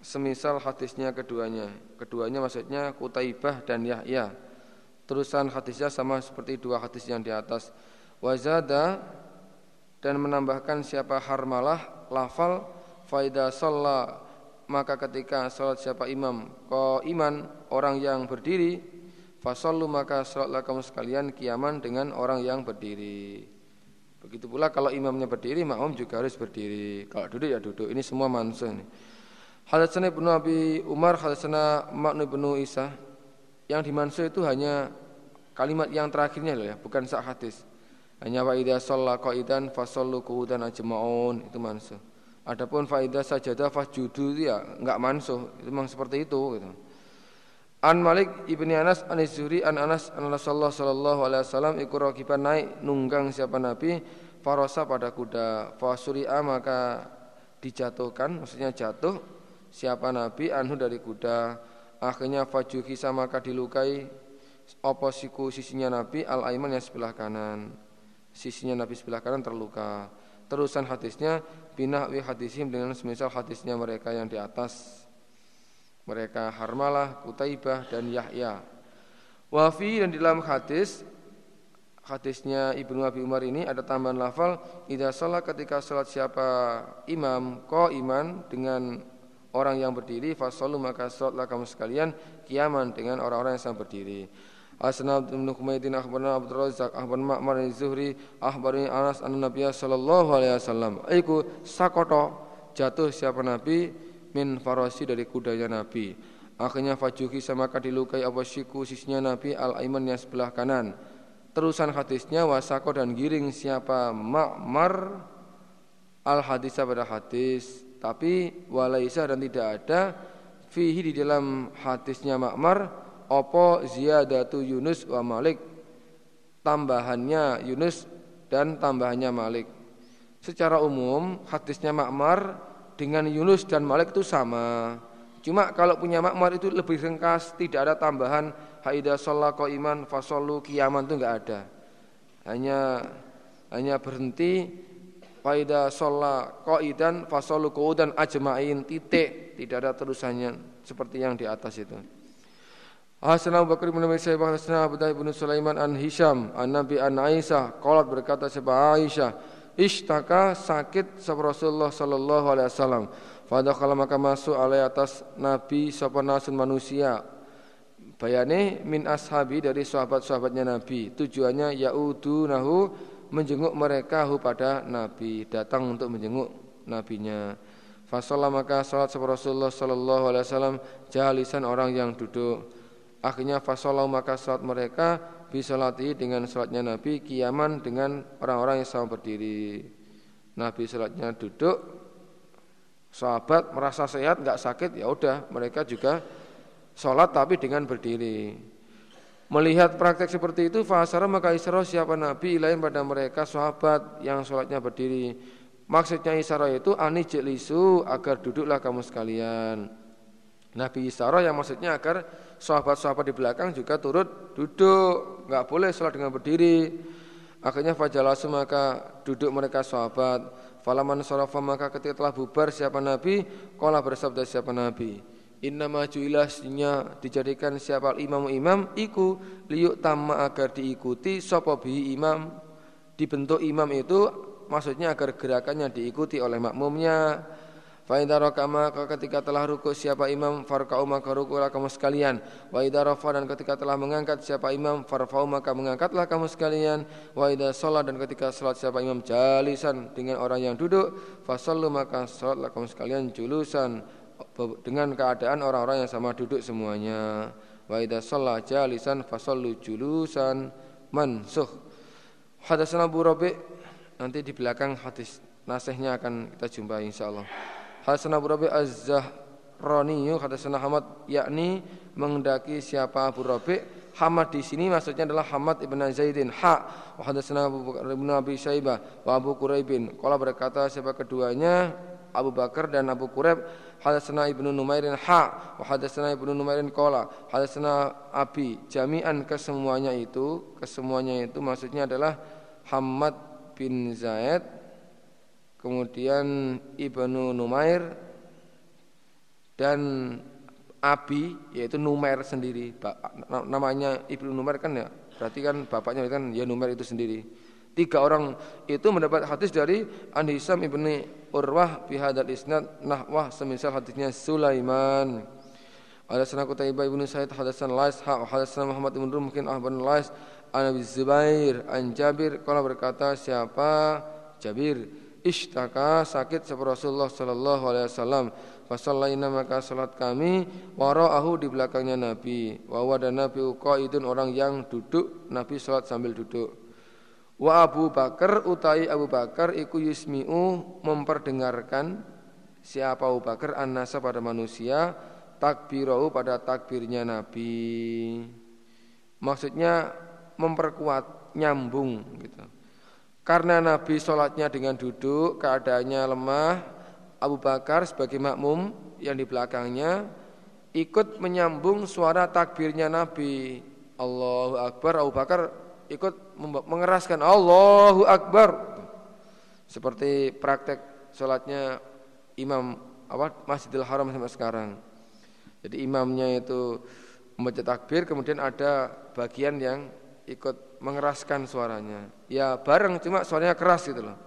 semisal hadisnya keduanya. Keduanya maksudnya Kutaibah dan Yahya. Terusan hadisnya sama seperti dua hadis yang di atas. Wazada dan menambahkan siapa harmalah lafal faida sholla maka ketika sholat siapa imam ko iman orang yang berdiri fasallu maka sholatlah kamu sekalian kiaman dengan orang yang berdiri. Begitu pula kalau imamnya berdiri, makmum juga harus berdiri. Kalau duduk ya duduk. Ini semua mansuh ini. Hadatsana Ibnu Abi Umar, hadatsana Ma'nu Ibnu Isa. Yang dimansuh itu hanya kalimat yang terakhirnya loh ya, bukan sak hadis. Hanya wa idza shalla qaidan fasallu qu'udan ajma'un itu mansuh. Adapun fa idza sajada fasjudu itu ya enggak mansuh, itu memang seperti itu gitu. An Malik ibni Anas an Zuhri an Anas an Rasulullah sallallahu alaihi wasallam iku naik nunggang siapa Nabi farosa pada kuda fasuri'a maka dijatuhkan maksudnya jatuh. Siapa Nabi anhu dari kuda. Akhirnya fajuhi sama dilukai. Oposiku sisinya Nabi? Al aiman yang sebelah kanan. Sisinya Nabi sebelah kanan terluka. Terusan hadisnya binahwi hadisim dengan semisal hadisnya mereka yang di atas. Mereka Harmalah, Kutaibah dan Yahya. Wafi dan di dalam hadis hadisnya Ibnu Abi Umar ini ada tambahan lafal idza salat ketika salat siapa imam ko iman dengan orang yang berdiri fasallu maka salatlah kamu sekalian kiaman dengan orang-orang yang sedang berdiri. Asna bin Humaydin akhbarana Abdul Razzaq akhbarana Ma'mar Zuhri akhbarani Anas anna Nabiy sallallahu alaihi wasallam. Iku sakoto jatuh siapa nabi min farasi dari kudanya nabi. Akhirnya fajuhi sama dilukai abasyiku sisinya nabi al aiman yang sebelah kanan terusan hadisnya wasako dan giring siapa? Ma'mar al hadis pada hadis. Tapi walaisa dan tidak ada fihi di dalam hadisnya Ma'mar opo ziyadatu Yunus wa Malik. Tambahannya Yunus dan tambahannya Malik. Secara umum hadisnya Makmar dengan Yunus dan Malik itu sama. Cuma kalau punya Makmar itu lebih ringkas tidak ada tambahan haida ko iman fasolu kiaman itu enggak ada. Hanya hanya berhenti. Faida ko idan fasolu dan ajmain. Titik tidak ada terusannya seperti yang di atas itu. Hasan Abu Bakar bin Abi Hasan Abu bin Sulaiman an Hisham an Nabi an Aisyah qalat berkata sebab Aisyah ishtaka sakit sapa Rasulullah sallallahu alaihi wasallam. Fadakhala maka masuk alai atas Nabi sapa nasun manusia bayane min ashabi dari sahabat-sahabatnya Nabi. Tujuannya yaudu nahu menjenguk mereka hu pada Nabi. Datang untuk menjenguk nabinya. Fasallah maka salat sapa Rasulullah sallallahu alaihi wasallam jalisan orang yang duduk. Akhirnya fasolau maka salat mereka bisolati dengan salatnya Nabi kiaman dengan orang-orang yang sama berdiri. Nabi salatnya duduk, sahabat merasa sehat nggak sakit ya udah mereka juga sholat tapi dengan berdiri. Melihat praktek seperti itu fasara maka isra siapa Nabi lain pada mereka sahabat yang sholatnya berdiri. Maksudnya isra itu ani jelisu agar duduklah kamu sekalian. Nabi Isra yang maksudnya agar sahabat-sahabat di belakang juga turut duduk, nggak boleh sholat dengan berdiri. Akhirnya fajalasu maka duduk mereka sahabat. Falaman sarafa maka ketika telah bubar siapa Nabi, kola bersabda siapa Nabi. Inna majuilasnya dijadikan siapa imam imam iku liuk tamma agar diikuti sopo bihi imam dibentuk imam itu maksudnya agar gerakannya diikuti oleh makmumnya Faidah rokama ketika telah ruku siapa imam farkau maka rukulah kamu sekalian. Wa idza dan ketika telah mengangkat siapa imam farfau maka mengangkatlah kamu sekalian. Wa idza dan ketika salat siapa imam jalisan dengan orang yang duduk fasallu maka salatlah kamu sekalian julusan dengan keadaan orang-orang yang sama duduk semuanya. Wa idza jalisan fasallu julusan mansuh. Hadatsana Abu Rabi nanti di belakang hadis nasihnya akan kita jumpai insyaallah. Hasan Abu Rabi Az-Zahrani hadasana Hamad yakni mengendaki siapa Abu Rabi Hamad di sini maksudnya adalah Hamad ibn Zaidin ha wa hadatsana Abu Bakar ibn Abi Syaibah wa Abu Quraibin qala berkata siapa keduanya Abu Bakar dan Abu Quraib hadatsana Ibnu Numairin ha wa hadatsana Ibnu Numairin qala hadatsana Abi jami'an kesemuanya itu kesemuanya itu maksudnya adalah Hamad bin Zaid kemudian Ibnu Numair dan Abi yaitu Numair sendiri. Namanya Ibnu Numair kan ya berarti kan bapaknya kan ya Numair itu sendiri tiga orang itu mendapat hadis dari An Hisam ibni Urwah bihadal isnad nahwah semisal hadisnya Sulaiman. Hadatsana Qutaibah ibnu Sa'id hadatsana Lais ha hadatsana Muhammad ibn Rum mungkin ahban Lais an Abi Zubair an Jabir. Kalau berkata siapa? Jabir ishtaka sakit seperti Rasulullah sallallahu alaihi wasallam. Fasallaina maka salat kami waraahu di belakangnya Nabi. Wa dan Nabi orang yang duduk Nabi salat sambil duduk wa Abu Bakar utai Abu Bakar iku yusmi'u memperdengarkan siapa Abu Bakar annasa pada manusia takbirahu pada takbirnya Nabi maksudnya memperkuat nyambung gitu karena Nabi sholatnya dengan duduk, keadaannya lemah, Abu Bakar sebagai makmum yang di belakangnya ikut menyambung suara takbirnya Nabi. Allahu Akbar, Abu Bakar ikut mengeraskan Allahu Akbar. Seperti praktek sholatnya imam apa Masjidil Haram sampai sekarang. Jadi imamnya itu membaca takbir, kemudian ada bagian yang ikut mengeraskan suaranya. Ya bareng, cuma suaranya keras gitu loh.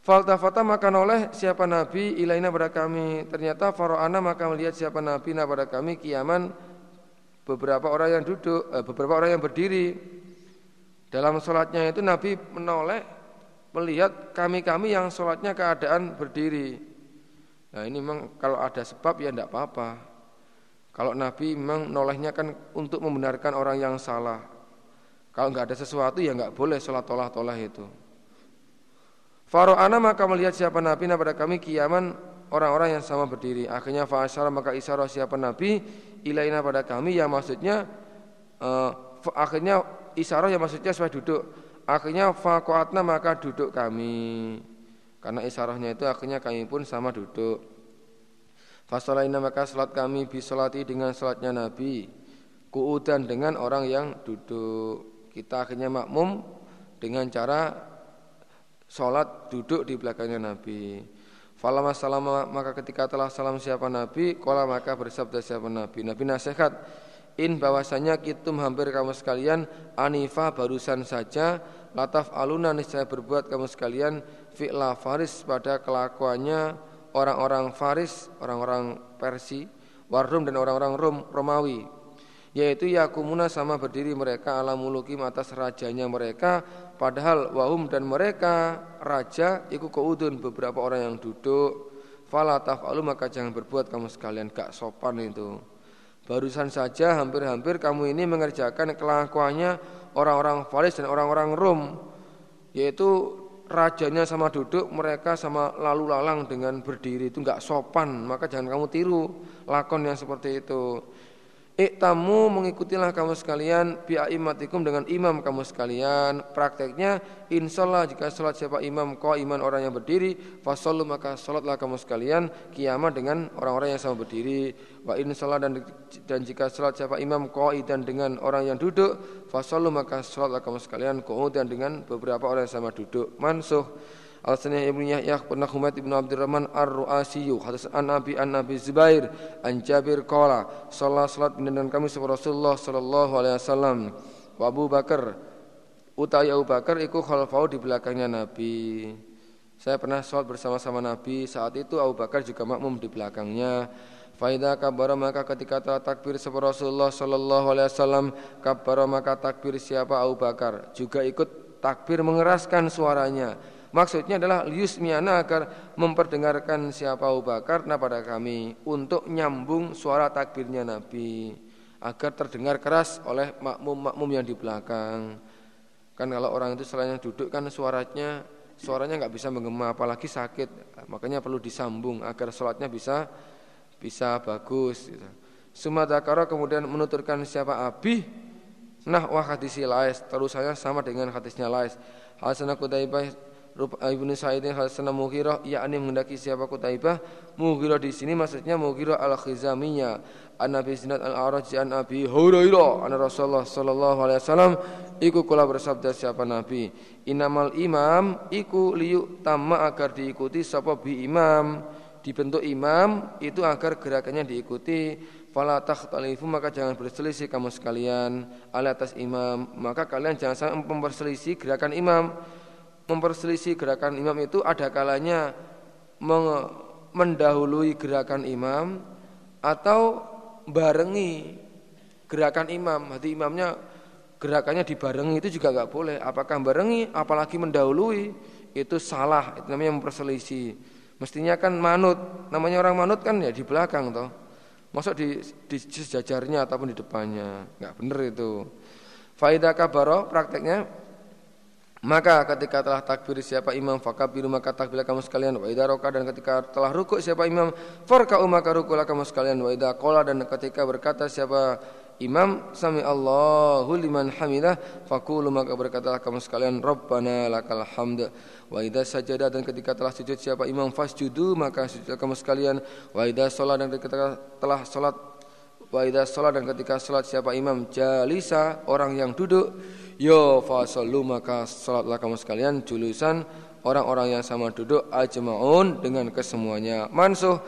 Faltafata maka noleh siapa Nabi ilaina pada kami. Ternyata Faro'ana maka melihat siapa Nabi na pada kami kiaman beberapa orang yang duduk, eh, beberapa orang yang berdiri. Dalam sholatnya itu Nabi menoleh melihat kami-kami yang sholatnya keadaan berdiri. Nah ini memang kalau ada sebab ya tidak apa-apa. Kalau Nabi memang nolehnya kan untuk membenarkan orang yang salah. Kalau nggak ada sesuatu ya nggak boleh sholat tolah-tolah itu. Faro'ana maka melihat siapa Nabi nah pada kami kiaman orang-orang yang sama berdiri. Akhirnya fa'asyara maka isyarah siapa Nabi ilaina pada kami yang maksudnya uh, akhirnya isyarah yang maksudnya supaya duduk. Akhirnya fakoatna maka duduk kami. Karena isyarahnya itu akhirnya kami pun sama duduk. Fasolaina maka salat kami bisolati dengan salatnya Nabi. Kuudan dengan orang yang duduk. Kita akhirnya makmum dengan cara sholat duduk di belakangnya Nabi. Falama salam maka ketika telah salam siapa Nabi, kola maka bersabda siapa Nabi. Nabi nasihat, in bahwasanya kitum hampir kamu sekalian anifa barusan saja lataf aluna niscaya berbuat kamu sekalian fi'la faris pada kelakuannya orang-orang faris, orang-orang Persi, warum dan orang-orang Rom, Romawi. Yaitu yakumuna sama berdiri mereka ala mulukim atas rajanya mereka padahal wahum dan mereka raja iku keudun beberapa orang yang duduk fala taf'alu maka jangan berbuat kamu sekalian gak sopan itu barusan saja hampir-hampir kamu ini mengerjakan kelakuannya orang-orang Faris dan orang-orang Rom yaitu rajanya sama duduk mereka sama lalu lalang dengan berdiri itu nggak sopan maka jangan kamu tiru lakon yang seperti itu Iktamu mengikutilah kamu sekalian bi'aimatikum dengan imam kamu sekalian. Prakteknya insyaallah jika sholat siapa imam kau iman orang yang berdiri, fasallu maka sholatlah kamu sekalian kiamat dengan orang-orang yang sama berdiri. Wa insyaallah dan dan jika sholat siapa imam kau dan dengan orang yang duduk, fasallu maka sholatlah kamu sekalian kau dan dengan beberapa orang yang sama duduk. Mansuh Al-Saniyah Ibnu Yahya pernah Humaid Ibnu Abdurrahman Ar-Ru'asiyu. Hadis an Nabi an Nabi Zubair an Jabir qala salat salat dengan kami sahabat Rasulullah sallallahu alaihi wasallam. Wa Abu Bakar utai Abu Bakar iku khalfau di belakangnya Nabi. Saya pernah salat bersama-sama Nabi. Saat itu Abu Bakar juga makmum di belakangnya. Faidah kabara maka ketika takbir sahabat Rasulullah sallallahu alaihi wasallam kabara maka takbir siapa? Abu Bakar. Juga ikut takbir mengeraskan suaranya Maksudnya adalah liusmiana agar memperdengarkan siapa Abu Bakar pada kami untuk nyambung suara takbirnya Nabi agar terdengar keras oleh makmum-makmum yang di belakang. Kan kalau orang itu selain duduk kan suaranya suaranya nggak bisa menggema apalagi sakit. Makanya perlu disambung agar sholatnya bisa bisa bagus. Gitu. Sumadakara kemudian menuturkan siapa Abi Nah wah hadis lais saya sama dengan hadisnya lais Hasan Kudaibah Ibnu Sa'id Hasan Mughirah yakni menghendaki siapa Kutaibah Mughirah di sini maksudnya Mughirah al-Khizamiyya an Nabi Zinad al-Araj an Abi Hurairah. An Rasulullah sallallahu alaihi wasallam iku kula bersabda siapa Nabi. Inamal imam iku liyu tamma agar diikuti sapa bi imam. Dibentuk imam itu agar gerakannya diikuti. Fala takhtalifu maka jangan berselisih kamu sekalian. Ala atas imam maka kalian jangan sampai memperselisih gerakan imam memperselisih gerakan imam itu ada kalanya mendahului gerakan imam atau barengi gerakan imam. Hati imamnya gerakannya dibarengi itu juga nggak boleh. Apakah barengi apalagi mendahului itu salah. Itu namanya memperselisih. Mestinya kan manut. Namanya orang manut kan ya di belakang toh. Masuk di, di sejajarnya ataupun di depannya. nggak benar itu. Faidah kabaro prakteknya maka ketika telah takbir siapa imam fakabiru maka takbirlah kamu sekalian. Wa idza dan ketika telah rukuk siapa imam farka'u maka rukuklah kamu sekalian. Wa idza dan ketika berkata siapa imam sami Allahu liman hamidah faqulu maka berkatalah kamu sekalian rabbana lakal hamd. Wa idza sajada dan ketika telah sujud siapa imam fasjudu maka sujudlah kamu sekalian. Wa idza dan ketika telah salat wa idza shalat dan ketika salat siapa imam? Jalisa orang yang duduk. Yo fasallu maka salatlah kamu sekalian. Julusan orang-orang yang sama duduk ajmaun dengan kesemuanya. Mansuh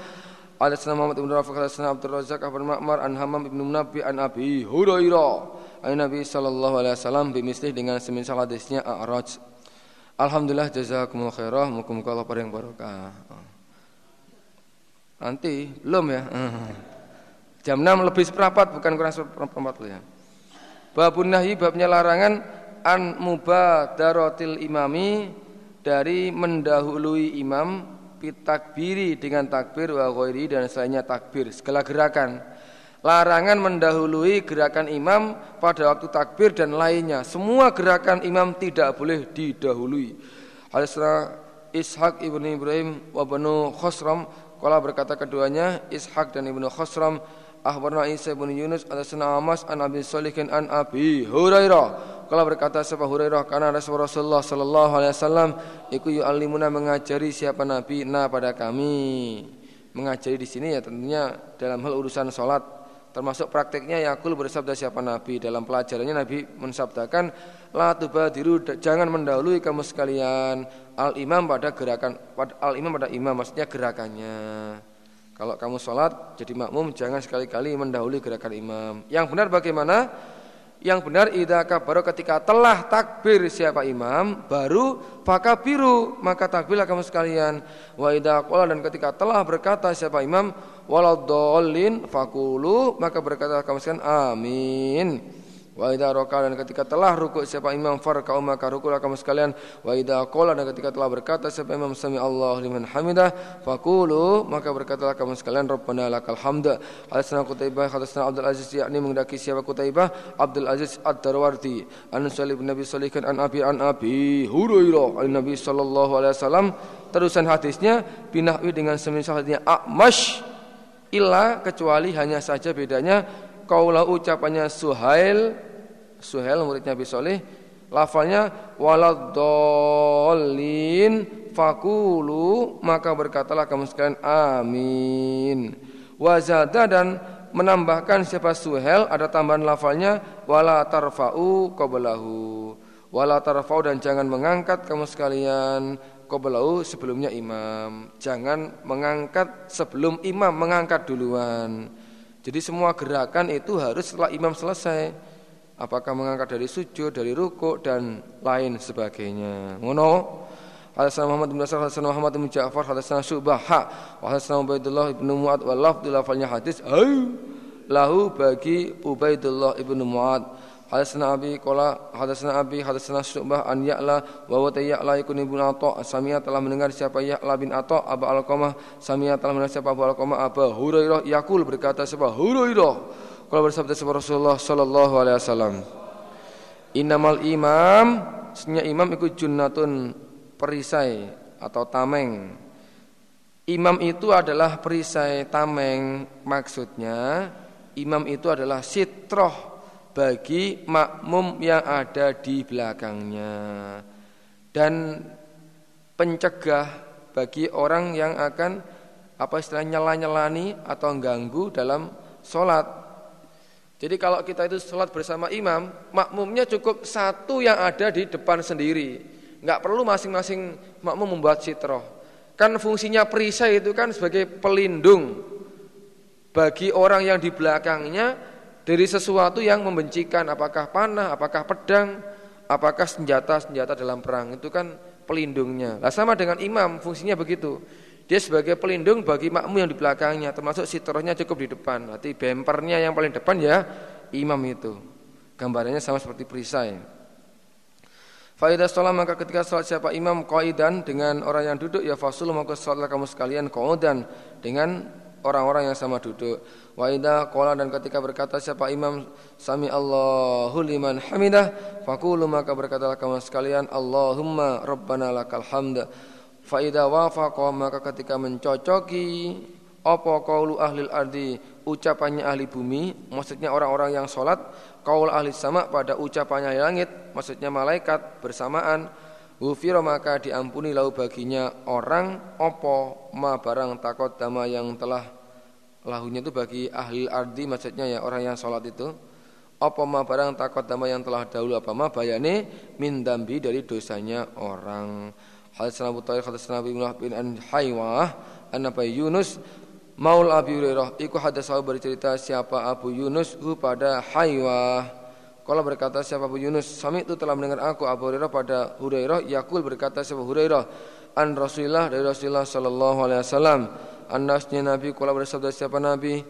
ada sana Muhammad ibn Rafiq ada sana Abdul Razak Abu Ma'mar an Hamam ibn Nabi an Abi Hurairah. An Nabi sallallahu alaihi wasallam bimisli dengan semisal hadisnya A'raj. Alhamdulillah jazakumullah khairah. Muka-muka Allah yang barokah. Nanti belum ya Jam 6 lebih seperempat bukan kurang seperempat ya. Babun nahi babnya larangan an mubadaratil imami dari mendahului imam pitakbiri dengan takbir wa ghairi dan selainnya takbir segala gerakan. Larangan mendahului gerakan imam pada waktu takbir dan lainnya. Semua gerakan imam tidak boleh didahului. Hadisna Ishaq ibnu Ibrahim wa banu Khosram Kala berkata keduanya Ishaq dan ibnu Khosram Ahbarna Isa bin Yunus Hadisna Amas an Abi Salihin an Abi Hurairah. Kala berkata siapa Hurairah? Karena Rasulullah sallallahu alaihi wasallam iku yu'allimuna mengajari siapa nabi? Na pada kami. Mengajari di sini ya tentunya dalam hal urusan salat. Termasuk prakteknya Yakul bersabda siapa nabi. Dalam pelajarannya nabi mensabdakan la tubadiru jangan mendahului kamu sekalian. Al imam pada gerakan al imam pada imam maksudnya gerakannya. Kalau kamu sholat jadi makmum jangan sekali-kali mendahului gerakan imam. Yang benar bagaimana? Yang benar idza kabaru ketika telah takbir siapa imam baru fakabiru maka takbirlah kamu sekalian. Wa idza qala dan ketika telah berkata siapa imam waladdallin fakulu maka berkata kamu sekalian amin. Wa idza dan ketika telah rukuk siapa imam farka maka rukuklah kamu sekalian. Wa idza qala dan ketika telah berkata siapa imam sami Allah liman hamidah faqulu maka berkatalah kamu sekalian Rabbana lakal hamd. Hadatsana Qutaibah hadatsana Abdul Aziz yakni mengdaki siapa Qutaibah Abdul Aziz Ad-Darwardi an Salih bin Nabi Salihkan an Abi an Abi Hurairah an Nabi sallallahu alaihi wasallam terusan hadisnya binahwi dengan semisal hadisnya A'mash illa kecuali hanya saja bedanya kaulah ucapannya Suhail. Suhail muridnya Abi Soleh. Lafalnya waladolin fakulu maka berkatalah kamu sekalian amin. Wazada dan menambahkan siapa Suhail ada tambahan lafalnya wala tarfa'u qablahu. Wala tarfa'u dan jangan mengangkat kamu sekalian qablahu sebelumnya imam. Jangan mengangkat sebelum imam mengangkat duluan jadi semua gerakan itu harus setelah imam selesai. Apakah mengangkat dari sujud, dari rukuk dan lain sebagainya. Ngono. Hadatsana Muhammad bin Nasr, hadatsana Muhammad bin Ja'far, hadatsana Syu'bah, ha, wa hadatsana Ubaidullah bin Mu'ad wa lafdul lafalnya hadis, lahu bagi Ubaidullah ibnu Mu'ad. Hadatsana Abi qala hadatsana Abi hadatsana Syu'bah an Ya'la wa wa Ya'la yakun ibn Atha Samia telah mendengar siapa Ya'la bin Atha Abu Alqamah. Samia telah mendengar siapa Abu Alqamah Abu Hurairah. Yaqul berkata siapa Hurairah? Kalau bersabda siapa Rasulullah sallallahu alaihi wasallam Innamal imam Sebenarnya imam itu junnatun perisai atau tameng. Imam itu adalah perisai tameng Maksudnya imam itu adalah sitroh bagi makmum yang ada di belakangnya dan pencegah bagi orang yang akan apa istilahnya nyela-nyelani atau ganggu dalam sholat. Jadi kalau kita itu sholat bersama imam, makmumnya cukup satu yang ada di depan sendiri. Enggak perlu masing-masing makmum membuat sitroh. Kan fungsinya perisai itu kan sebagai pelindung bagi orang yang di belakangnya dari sesuatu yang membencikan apakah panah, apakah pedang, apakah senjata-senjata dalam perang itu kan pelindungnya. Lah sama dengan imam fungsinya begitu. Dia sebagai pelindung bagi makmum yang di belakangnya termasuk sitrohnya cukup di depan. Berarti bempernya yang paling depan ya imam itu. Gambarannya sama seperti perisai. Faidah sholat maka ketika sholat siapa imam qaidan dengan orang yang duduk ya fasul maka sholat kamu sekalian qaudan dengan orang-orang yang sama duduk. Wa idza qala dan ketika berkata siapa imam sami Allahu liman hamidah faqulu maka berkatalah kamu sekalian Allahumma rabbana lakal hamd. Fa idza wafaqa maka ketika mencocoki apa qaulu ahli ardi ucapannya ahli bumi maksudnya orang-orang yang salat qaul ahli sama pada ucapannya langit maksudnya malaikat bersamaan Ghufira maka diampuni lau baginya orang opo ma barang takut dama yang telah lahunya itu bagi ahli ardi maksudnya ya orang yang sholat itu apa ma barang takut dama yang telah dahulu apa ma bayane min dambi dari dosanya orang. Hadatsana Abu Thayyib hadatsana Abi bin an Haywah an Yunus Maul Abi Hurairah iku hadasa bercerita siapa Abu Yunus hu pada Haywah. Kalau berkata siapa Abu Yunus Sami itu telah mendengar aku Abu Hurairah pada Hurairah. Yakul berkata siapa Hurairah An Rasulullah dari Rasulullah Sallallahu Alaihi Wasallam Anasnya Nabi kalau bersabda siapa Nabi?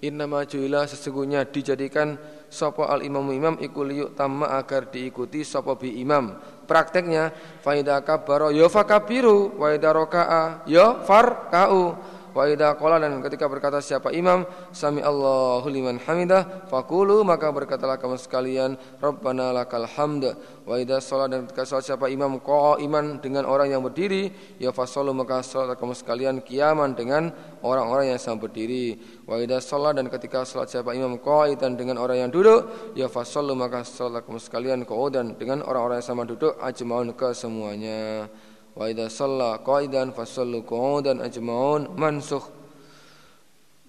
Inna majuila sesungguhnya dijadikan Sopo al imamu imam ikul tamma agar diikuti sopo bi imam. Prakteknya Faida kabaro yo fakabiru Waida roka'a yo farka'u Wa idza qala dan ketika berkata siapa imam sami Allahu liman hamidah faqulu maka berkatalah kamu sekalian Rabbana lakal hamd. Wa dan ketika salat siapa imam iman dengan orang yang berdiri ya fasallu maka salat kamu sekalian kiaman dengan orang-orang yang sama berdiri. Wa idza dan ketika salat siapa imam qa'idan dengan orang yang duduk ya fasallu maka salat kamu sekalian qu'udan dengan orang-orang yang sama duduk ajmaun ke semuanya wa idza shalla qa'idan fasallu qu'udan ajmaun. Mansukh.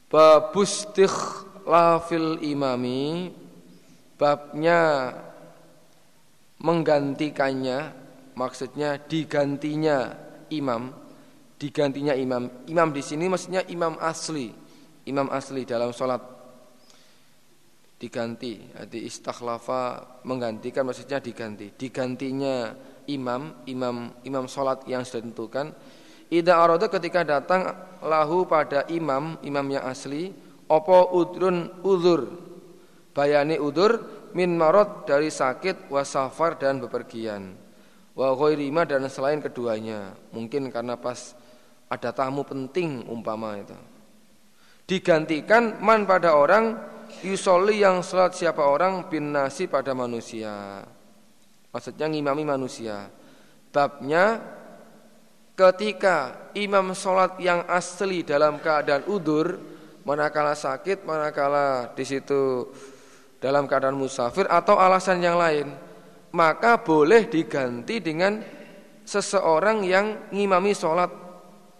Babustih lafil imami. Babnya menggantikannya maksudnya digantinya imam digantinya imam. Imam di sini maksudnya imam asli imam asli dalam sholat. Diganti jadi istakhlafa menggantikan maksudnya diganti. Digantinya imam imam imam solat yang sudah ditentukan. Ida aroda ketika datang lahu pada imam imam yang asli opo udrun udur bayani udur min marot dari sakit wasafar dan bepergian. Wa ghairima dan selain keduanya. Mungkin karena pas ada tamu penting umpama itu. Digantikan man pada orang yusoli yang salat siapa orang bin nasi pada manusia Maksudnya ngimami manusia. Babnya ketika imam sholat yang asli dalam keadaan udur, manakala sakit, manakala di situ dalam keadaan musafir atau alasan yang lain, maka boleh diganti dengan seseorang yang ngimami sholat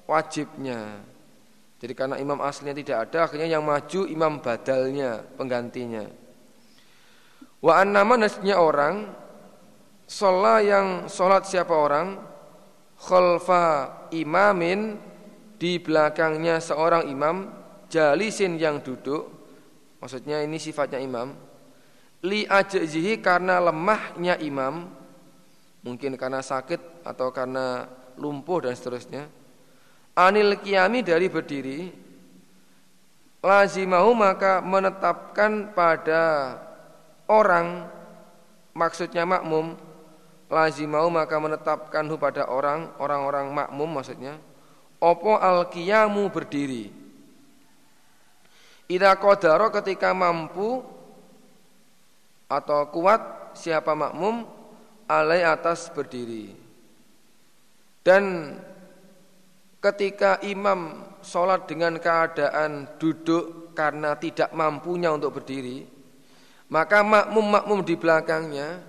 wajibnya. Jadi karena imam aslinya tidak ada, akhirnya yang maju imam badalnya, penggantinya. Wa annama nasnya orang Sholat yang sholat siapa orang? Khalfa imamin Di belakangnya seorang imam Jalisin yang duduk. Maksudnya ini sifatnya imam. Li ajzihi karena lemahnya imam. Mungkin karena sakit Atau karena lumpuh dan seterusnya. Anil kiami dari berdiri. Lazimahu maka menetapkan pada orang Maksudnya makmum lazimau maka menetapkan pada orang orang-orang makmum maksudnya opo al kiyamu berdiri. Ida kodaro ketika mampu atau kuat siapa makmum alai atas berdiri. Dan ketika imam sholat dengan keadaan duduk karena tidak mampunya untuk berdiri maka makmum-makmum di belakangnya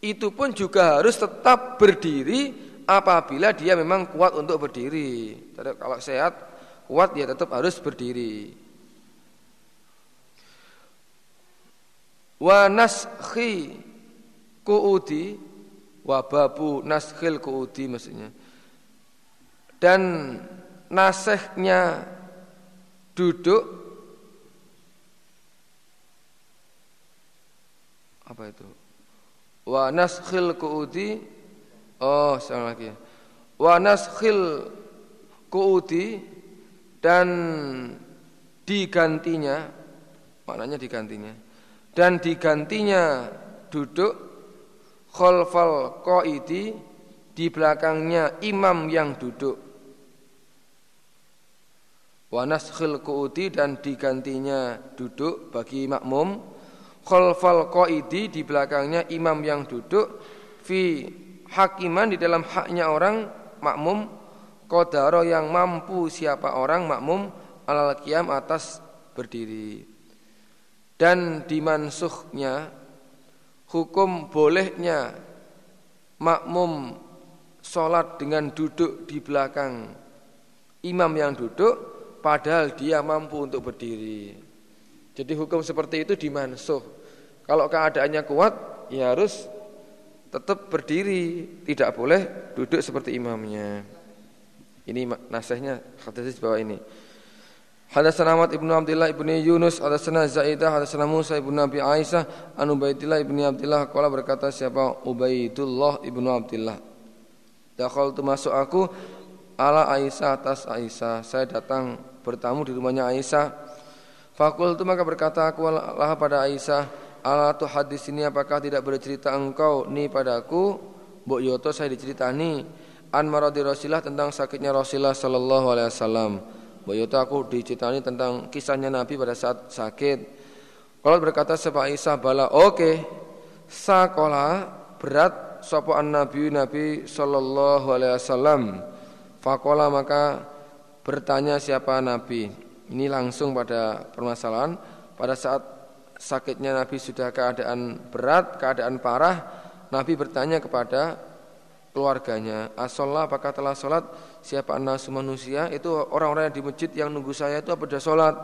itu pun juga harus tetap berdiri apabila dia memang kuat untuk berdiri. Jadi kalau sehat, kuat dia tetap harus berdiri. Wa naskhi kuudi wa babu naskhil kuudi maksudnya. Dan nasehnya duduk apa itu? Wa naskhil kuudi oh salah lagi. Wa naskhil kuudi dan digantinya maknanya digantinya dan digantinya duduk khalfal qaidi di belakangnya imam yang duduk. Wa naskhil kuudi dan digantinya duduk bagi makmum khalfal qaidi di belakangnya imam yang duduk fi hakiman di dalam haknya orang makmum kodaro yang mampu siapa orang makmum alal qiyam atas berdiri. Dan dimansuhnya hukum bolehnya makmum sholat dengan duduk di belakang imam yang duduk padahal dia mampu untuk berdiri. Jadi hukum seperti itu dimansuh kalau keadaannya kuat, ya harus tetap berdiri, tidak boleh duduk seperti imamnya. Ini nasihnya hadis di bawah ini. Hadatsana Ahmad ibnu Abdullah ibnu Yunus, hadatsana Zaidah, hadatsana Musa ibnu Abi Aisyah, an Ubaidillah ibnu Abdullah qala berkata siapa Ubaidullah ibnu Abdullah. Dakhaltu masuk aku ala Aisyah atas Aisyah. Saya datang bertamu di rumahnya Aisyah. Fakultu maka berkata aku lah pada Aisyah, ala tu hadis ini apakah tidak bercerita engkau ni padaku? Mbok Yoto saya diceritani an maradi Rasulullah tentang sakitnya Rasulullah sallallahu alaihi wasallam. Boyoto aku diceritani tentang kisahnya Nabi pada saat sakit. Kalau berkata sebab Isa bala, oke, okay. sakola berat sopo an Nabi Nabi Sallallahu Alaihi Wasallam. Fakola maka bertanya siapa Nabi. Ini langsung pada permasalahan pada saat sakitnya Nabi sudah keadaan berat, keadaan parah, Nabi bertanya kepada keluarganya. Asolah apakah telah sholat? Siapa anas manusia? Itu orang-orang di masjid yang nunggu saya itu apa sudah sholat?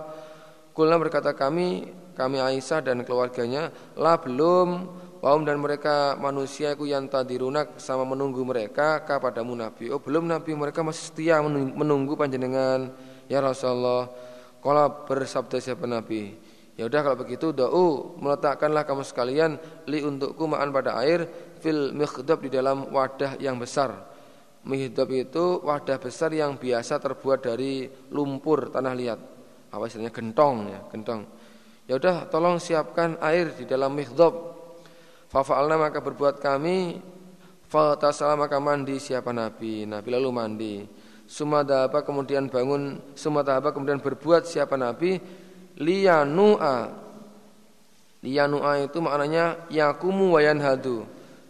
Kulna berkata kami, kami Aisyah dan keluarganya, lah belum. Waum dan mereka manusia ku yang tadi runak sama menunggu mereka kepadamu Nabi. Oh belum Nabi mereka masih setia menunggu panjenengan ya Rasulullah. Kalau bersabda siapa Nabi? Ya udah kalau begitu doa meletakkanlah kamu sekalian li untukku ma'an pada air fil mikhdab di dalam wadah yang besar. Mikhdab itu wadah besar yang biasa terbuat dari lumpur tanah liat. Apa istilahnya gentong ya, gentong. Ya udah tolong siapkan air di dalam mikhdab. Fafa'alna maka berbuat kami Fatasala maka mandi siapa Nabi Nabi lalu mandi Sumadaba kemudian bangun Sumadaba kemudian berbuat siapa Nabi Liyanu'a Liyanu'a itu maknanya Yakumu wayan hadu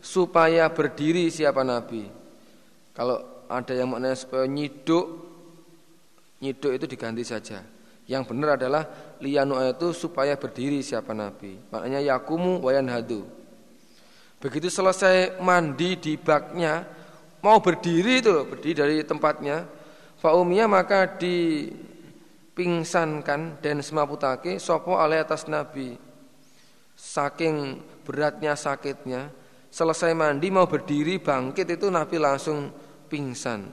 supaya berdiri siapa Nabi. Kalau ada yang maknanya supaya nyiduk, nyiduk itu diganti saja. Yang benar adalah liyanu itu supaya berdiri siapa Nabi. Maknanya yakumu wayan hadu. Begitu selesai mandi di baknya, mau berdiri itu, berdiri dari tempatnya, faumia maka dipingsankan dan semaputake sopo alai atas Nabi. Saking beratnya sakitnya, Selesai mandi mau berdiri bangkit itu Nabi langsung pingsan.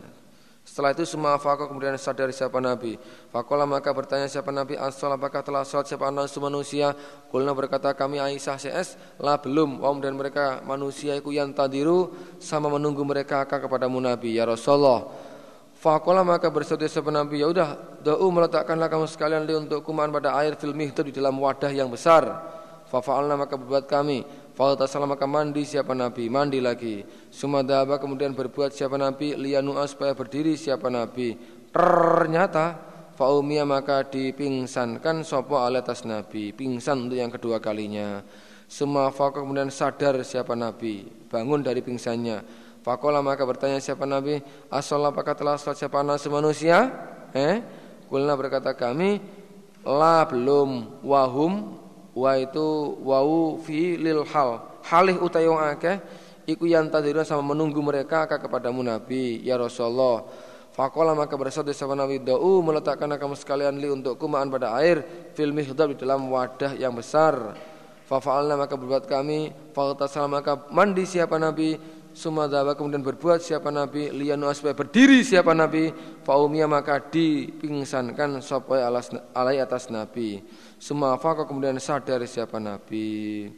Setelah itu semua fakir kemudian sadar siapa Nabi. Fakola maka bertanya siapa Nabi asal apakah telah sholat siapa nasu manusia. Kulna berkata kami Aisyah CS lah belum. Om dan mereka manusia itu yang tadiru sama menunggu mereka akan kepadamu Nabi ya Rasulullah. Fakola maka bersedia siapa Nabi ya udah doa meletakkanlah kamu sekalian li untuk kuman pada air filmih itu di dalam wadah yang besar. Fafa'alna maka berbuat kami. Faltasala maka mandi siapa Nabi? Mandi lagi. Sumadaba kemudian berbuat siapa Nabi? Lianu'a supaya berdiri siapa Nabi? Ternyata Faumia maka dipingsankan Sopo alatas Nabi. Pingsan untuk yang kedua kalinya. Semua kemudian sadar siapa Nabi. Bangun dari pingsannya Fakola maka bertanya siapa Nabi? Asal apakah telah sholat siapa nasi manusia Eh? Kulna berkata kami La belum. Wahum. Wa itu wau fi lil hal. Halih utayong akeh. Iku yang tadirun sama menunggu mereka akan kepadamu Nabi. Ya Rasulullah. Fakola maka bersabda sama Nabi? Da'u meletakkan kamu sekalian li untukku ma'an pada air fil mihdab di dalam wadah yang besar. Fafa'alna maka berbuat kami Faghtasal maka mandi siapa Nabi Sumadaba kemudian berbuat siapa Nabi Liyanu supaya berdiri siapa Nabi Faumia maka dipingsankan Sopoy alai atas Nabi semua fakol kemudian sadar siapa Nabi.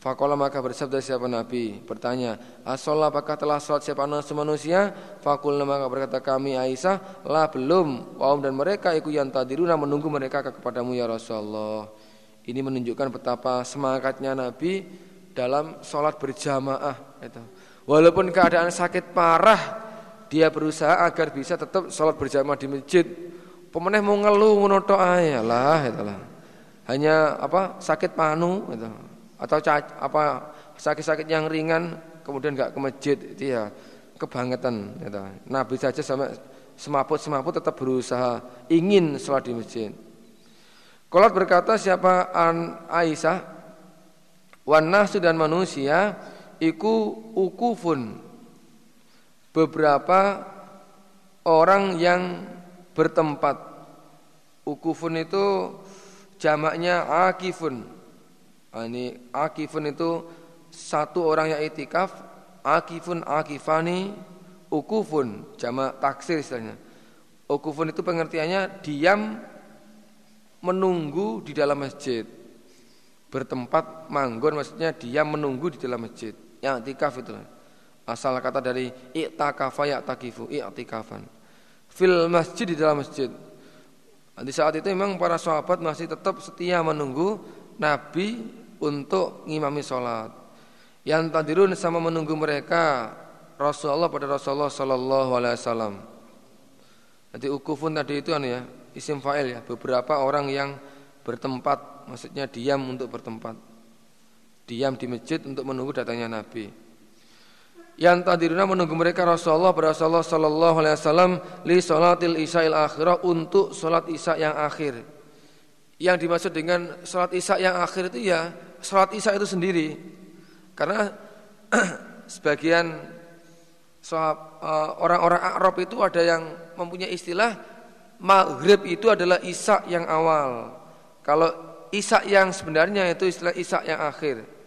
Fakola maka bersabda siapa Nabi Bertanya Asolah apakah telah sholat siapa manusia Fakulna maka berkata kami Aisyah Lah belum Waum dan mereka ikut yang tadiruna menunggu mereka kepadamu ya Rasulullah Ini menunjukkan betapa semangatnya Nabi Dalam sholat berjamaah itu. Walaupun keadaan sakit parah Dia berusaha agar bisa tetap sholat berjamaah di masjid Pemenang mau ngeluh ngono ayalah itulah hanya apa sakit panu gitu. atau apa sakit-sakit yang ringan kemudian nggak ke masjid itu ya kebangetan gitu. Nabi saja sampai semaput-semaput tetap berusaha ingin sholat di masjid. Kolat berkata siapa an Aisyah wanah dan manusia iku ukufun. Beberapa orang yang bertempat. Ukufun itu jamaknya akifun. Nah, ini akifun itu satu orang yang itikaf. Akifun akifani ukufun. Jama taksir istilahnya. Ukufun itu pengertiannya diam menunggu di dalam masjid. Bertempat manggon maksudnya diam menunggu di dalam masjid yang tikaf itu. Asal kata dari i'takafa ya'takifu i'tikafan. Fil masjid di dalam masjid. Di saat itu memang para sahabat masih tetap setia menunggu Nabi untuk ngimami sholat. Yang tadirun sama menunggu mereka Rasulullah pada Rasulullah Sallallahu Alaihi Wasallam. Nanti ukufun tadi itu anu ya isim fa'il ya. Beberapa orang yang bertempat maksudnya diam untuk bertempat diam di masjid untuk menunggu datangnya Nabi. Yang tadiruna menunggu mereka Rasulullah pada Rasulullah Sallallahu Alaihi Wasallam li salatil isyail akhirah untuk salat isya yang akhir. Yang dimaksud dengan salat isya yang akhir itu ya salat isya itu sendiri karena sebagian eh, orang-orang Arab itu ada yang mempunyai istilah maghrib itu adalah isak yang awal. Kalau isak yang sebenarnya itu istilah isak yang akhir.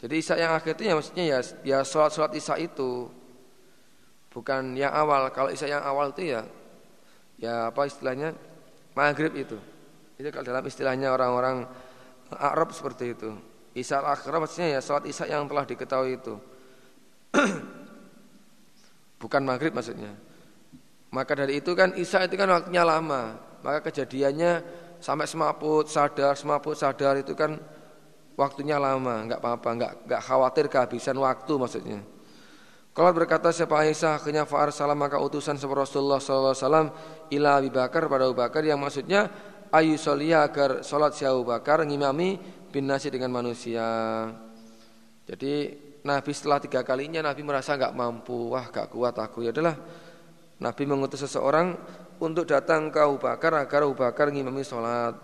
Jadi isak yang akhir itu ya maksudnya ya ya sholat-sholat isak itu bukan yang awal. Kalau isak yang awal itu ya ya apa istilahnya maghrib itu. Itu kalau dalam istilahnya orang-orang Arab seperti itu. Isya akhirah maksudnya ya salat isya yang telah diketahui itu. Bukan maghrib maksudnya. Maka dari itu kan isya itu kan waktunya lama. Maka kejadiannya sampai semaput sadar, semaput sadar itu kan waktunya lama, enggak apa-apa, enggak enggak khawatir kehabisan waktu maksudnya. Kalau berkata siapa Aisyah akhirnya fa'ar salam maka utusan seperti Rasulullah sallallahu alaihi wasallam ila Abu Bakar pada Abu Bakar yang maksudnya ayu solia agar salat si Abu Bakar ngimami bin nasi dengan manusia. Jadi Nabi setelah tiga kalinya Nabi merasa nggak mampu, wah gak kuat aku. Ya adalah Nabi mengutus seseorang untuk datang ke Abu Bakar agar Abu Bakar ngimami sholat.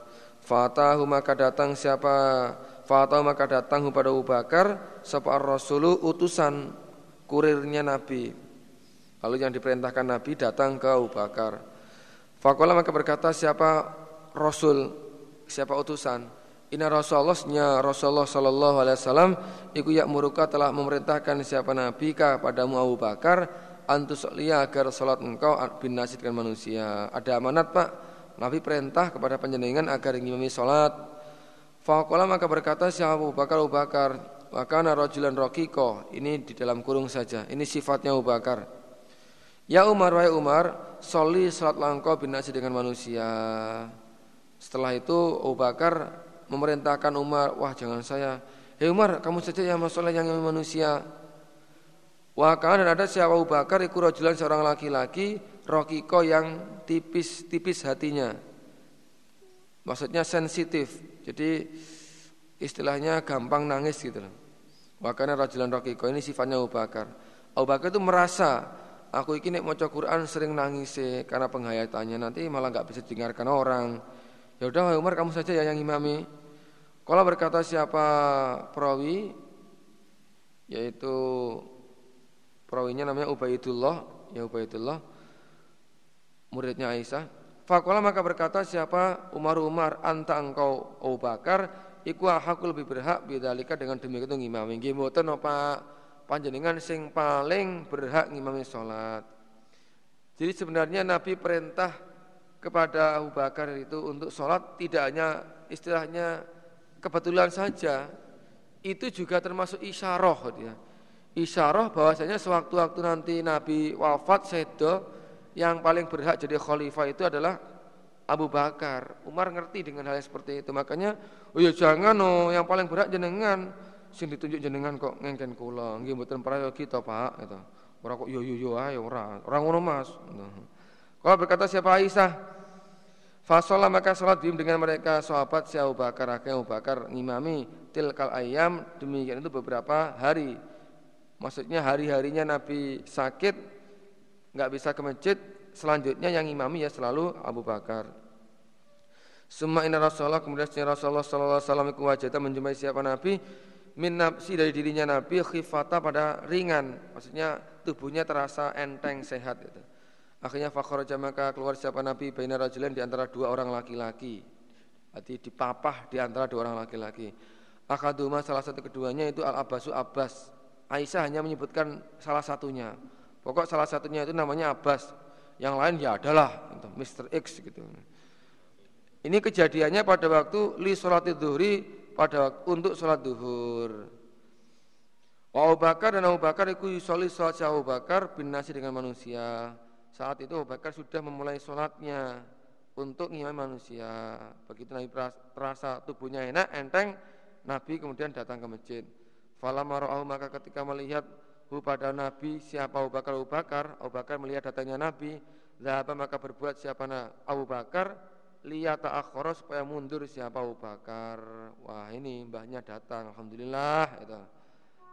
Fatahu maka datang siapa? Fatahu maka datang kepada Abu Bakar sapa Rasulu utusan kurirnya Nabi. Lalu yang diperintahkan Nabi datang ke Abu Bakar. Fakola maka berkata siapa Rasul, siapa utusan? Inna Rasulullah Rasulullah Sallallahu Alaihi Wasallam Iku muruka telah memerintahkan siapa Nabi padamu Abu Bakar Antusliya agar salat engkau bin nasi dengan manusia Ada amanat pak Nabi perintah kepada penjenengan agar ngimami salat Faqala maka berkata siapa Abu Bakar Abu Bakar Wakana rajulan rokiko Ini di dalam kurung saja Ini sifatnya Abu Bakar Ya Umar wahai Umar Soli salat langkau bin nasi dengan manusia Setelah itu Abu Bakar memerintahkan Umar, wah jangan saya. Hei Umar, kamu saja yang masalah yang manusia. Wah kan ada siapa Abu Bakar iku rajulan seorang laki-laki rokiko yang tipis-tipis hatinya. Maksudnya sensitif. Jadi istilahnya gampang nangis gitu loh. Wakana rajulan rokiko ini sifatnya Abu Bakar. Abu Bakar itu merasa aku ini mau Quran sering nangis sih karena penghayatannya nanti malah nggak bisa didengarkan orang. Ya udah Umar kamu saja ya yang imami. Kalau berkata siapa perawi yaitu perawinya namanya Ubaidullah, ya Ubaidullah muridnya Aisyah. Fakola maka berkata siapa Umar Umar anta engkau Abu Bakar iku hakul lebih berhak bidzalika dengan demikian itu ngimami. Nggih mboten apa panjenengan sing paling berhak ngimami salat. Jadi sebenarnya Nabi perintah kepada Abu Bakar itu untuk sholat tidak hanya istilahnya kebetulan saja itu juga termasuk isyarah ya. Isyarah bahwasanya sewaktu-waktu nanti Nabi wafat sedo yang paling berhak jadi khalifah itu adalah Abu Bakar. Umar ngerti dengan hal yang seperti itu. Makanya, oh ya jangan oh yang paling berhak jenengan sing ditunjuk jenengan kok ngengken kula. Nggih mboten prayogi to, Pak, gitu. Ora kok yo yo yo ae ora. Ora ngono Mas. Gitu. Kalau berkata siapa Aisyah, Fasolah maka sholat bim dengan mereka sahabat si Abu Bakar akhirnya Abu Bakar ngimami tilkal ayam demikian itu beberapa hari maksudnya hari-harinya Nabi sakit nggak bisa ke masjid selanjutnya yang imami ya selalu Abu Bakar Summa inna Rasulullah kemudian Rasulullah sallallahu alaihi wasallam menjumpai siapa Nabi min nafsi dari dirinya Nabi khifata pada ringan maksudnya tubuhnya terasa enteng sehat itu Akhirnya fakharaja maka keluar siapa Nabi baina rajulain di antara dua orang laki-laki. Arti dipapah di antara dua orang laki-laki. Akaduma salah satu keduanya itu Al Abbasu Abbas. Aisyah hanya menyebutkan salah satunya. Pokok salah satunya itu namanya Abbas. Yang lain ya adalah Mr. X gitu. Ini kejadiannya pada waktu li sholat dhuhri pada waktu, untuk sholat duhur. Wa Abu Bakar dan Abu Bakar itu yusoli sholat Abu Bakar bin nasi dengan manusia. Saat itu Abu Bakar sudah memulai sholatnya untuk ngimami manusia. Begitu Nabi terasa tubuhnya enak, enteng, Nabi kemudian datang ke masjid. Falamma ra'ahu maka ketika melihat hu pada Nabi siapa Abu Bakar Abu Bakar, Abu Bakar melihat datangnya Nabi, zahaba maka berbuat siapa Abu Bakar liyata akhara supaya mundur siapa Abu Bakar. Wah, ini mbahnya datang, alhamdulillah itu.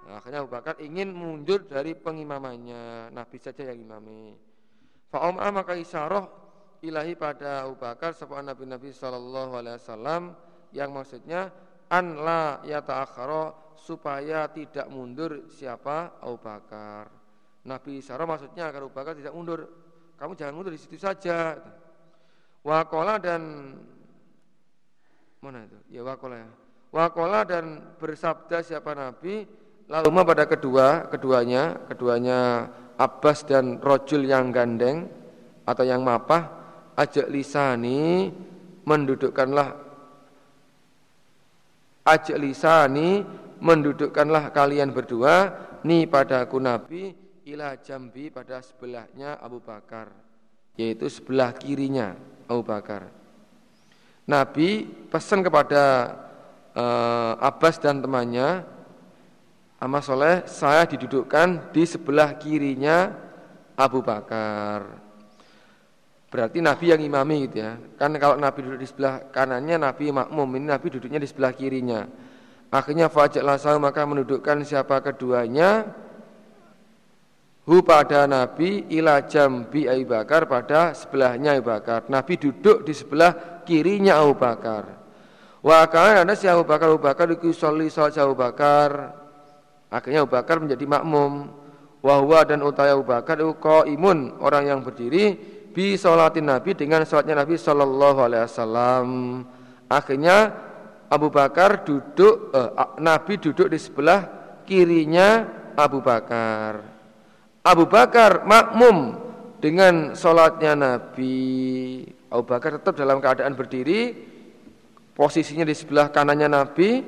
Nah, akhirnya Abu Bakar ingin mundur dari pengimamannya, Nabi saja yang imami. Fa'um'a maka isyarah ilahi pada Abu Bakar sebuah Nabi-Nabi sallallahu alaihi wasallam yang maksudnya an la yata'akhara supaya tidak mundur siapa Abu Bakar. Nabi isyarah maksudnya agar Abu Bakar tidak mundur. Kamu jangan mundur di situ saja. Wakola dan mana itu? Ya wakola ya. Wakola dan bersabda siapa Nabi Lalu pada kedua, keduanya, keduanya Abbas dan Rojul yang gandeng atau yang mapah, ajak lisani mendudukkanlah ajak lisani mendudukkanlah kalian berdua ni pada aku Nabi ila jambi pada sebelahnya Abu Bakar yaitu sebelah kirinya Abu Bakar Nabi pesan kepada uh, Abbas dan temannya Amal soleh saya didudukkan di sebelah kirinya Abu Bakar. Berarti Nabi yang imami gitu ya. Kan kalau Nabi duduk di sebelah kanannya Nabi makmum, ini Nabi duduknya di sebelah kirinya. Akhirnya fajaklah saya maka menundukkan siapa keduanya hu pada Nabi ila jambi Abu Bakar pada sebelahnya Abu Bakar. Nabi duduk di sebelah kirinya Abu Bakar. Wa kana ada si Abu Bakar Abu Bakar dikusoli salat Abu Bakar Akhirnya Abu Bakar menjadi makmum. Wahwa dan utaya Abu Bakar itu imun orang yang berdiri bi sholatin Nabi dengan sholatnya Nabi Shallallahu Alaihi Wasallam. Akhirnya Abu Bakar duduk, eh, Nabi duduk di sebelah kirinya Abu Bakar. Abu Bakar makmum dengan sholatnya Nabi. Abu Bakar tetap dalam keadaan berdiri, posisinya di sebelah kanannya Nabi,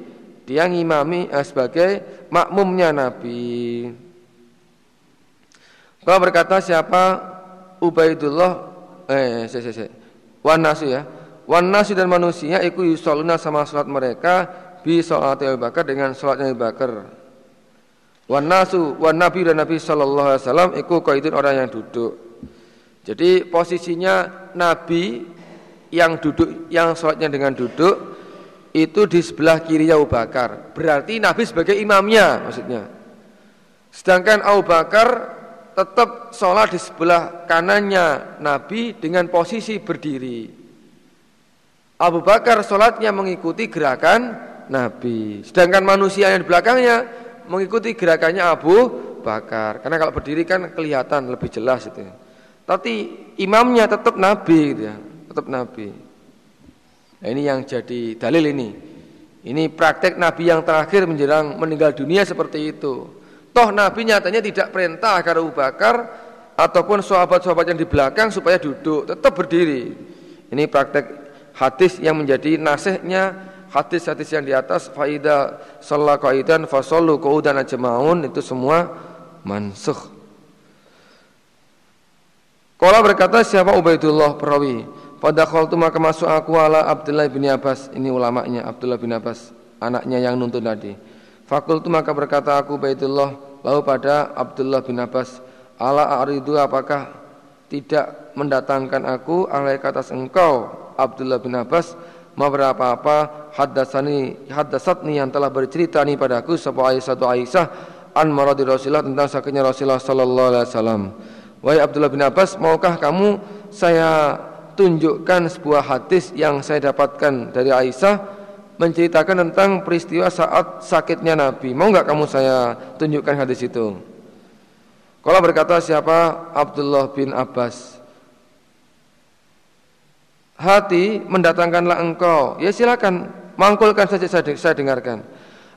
dia ngimami eh, sebagai makmumnya Nabi. Kalau berkata siapa Ubaidullah eh saya saya wan nasu ya. Wan nasu dan manusia iku yusoluna sama salat mereka bi salat Abu Bakar dengan salatnya Abu Bakar. Wan nasu wan nabi dan Nabi sallallahu alaihi wasallam iku orang yang duduk. Jadi posisinya Nabi yang duduk yang salatnya dengan duduk itu di sebelah kiri Abu Bakar. Berarti Nabi sebagai imamnya maksudnya. Sedangkan Abu Bakar tetap sholat di sebelah kanannya Nabi dengan posisi berdiri. Abu Bakar sholatnya mengikuti gerakan Nabi. Sedangkan manusia yang di belakangnya mengikuti gerakannya Abu Bakar. Karena kalau berdiri kan kelihatan lebih jelas itu. Tapi imamnya tetap Nabi gitu ya, tetap Nabi. Nah, ini yang jadi dalil ini. Ini praktek Nabi yang terakhir menjelang meninggal dunia seperti itu. Toh Nabi nyatanya tidak perintah agar Abu Bakar ataupun sahabat-sahabat yang di belakang supaya duduk, tetap berdiri. Ini praktek hadis yang menjadi nasihnya hadis-hadis yang di atas faida sallallahu qaidan fasallu qaudan ajmaun itu semua mansukh. Kala berkata siapa Ubaidullah perawi pada tu maka masuk aku ala Abdullah bin Abbas Ini ulamanya Abdullah bin Abbas Anaknya yang nuntun tadi tu maka berkata aku Baitullah Lalu pada Abdullah bin Abbas Ala aridu apakah tidak mendatangkan aku alai kata engkau Abdullah bin Abbas ma berapa-apa haddasani haddasatni yang telah bercerita nih padaku sebuah Aisyah Aisyah an maradi Rasulullah tentang sakitnya Rasulullah sallallahu alaihi wasallam. Wahai Abdullah bin Abbas, maukah kamu saya tunjukkan sebuah hadis yang saya dapatkan dari Aisyah menceritakan tentang peristiwa saat sakitnya Nabi. Mau nggak kamu saya tunjukkan hadis itu? Kalau berkata siapa? Abdullah bin Abbas. Hati mendatangkanlah engkau. Ya silakan. Mangkulkan saja saya, dengarkan.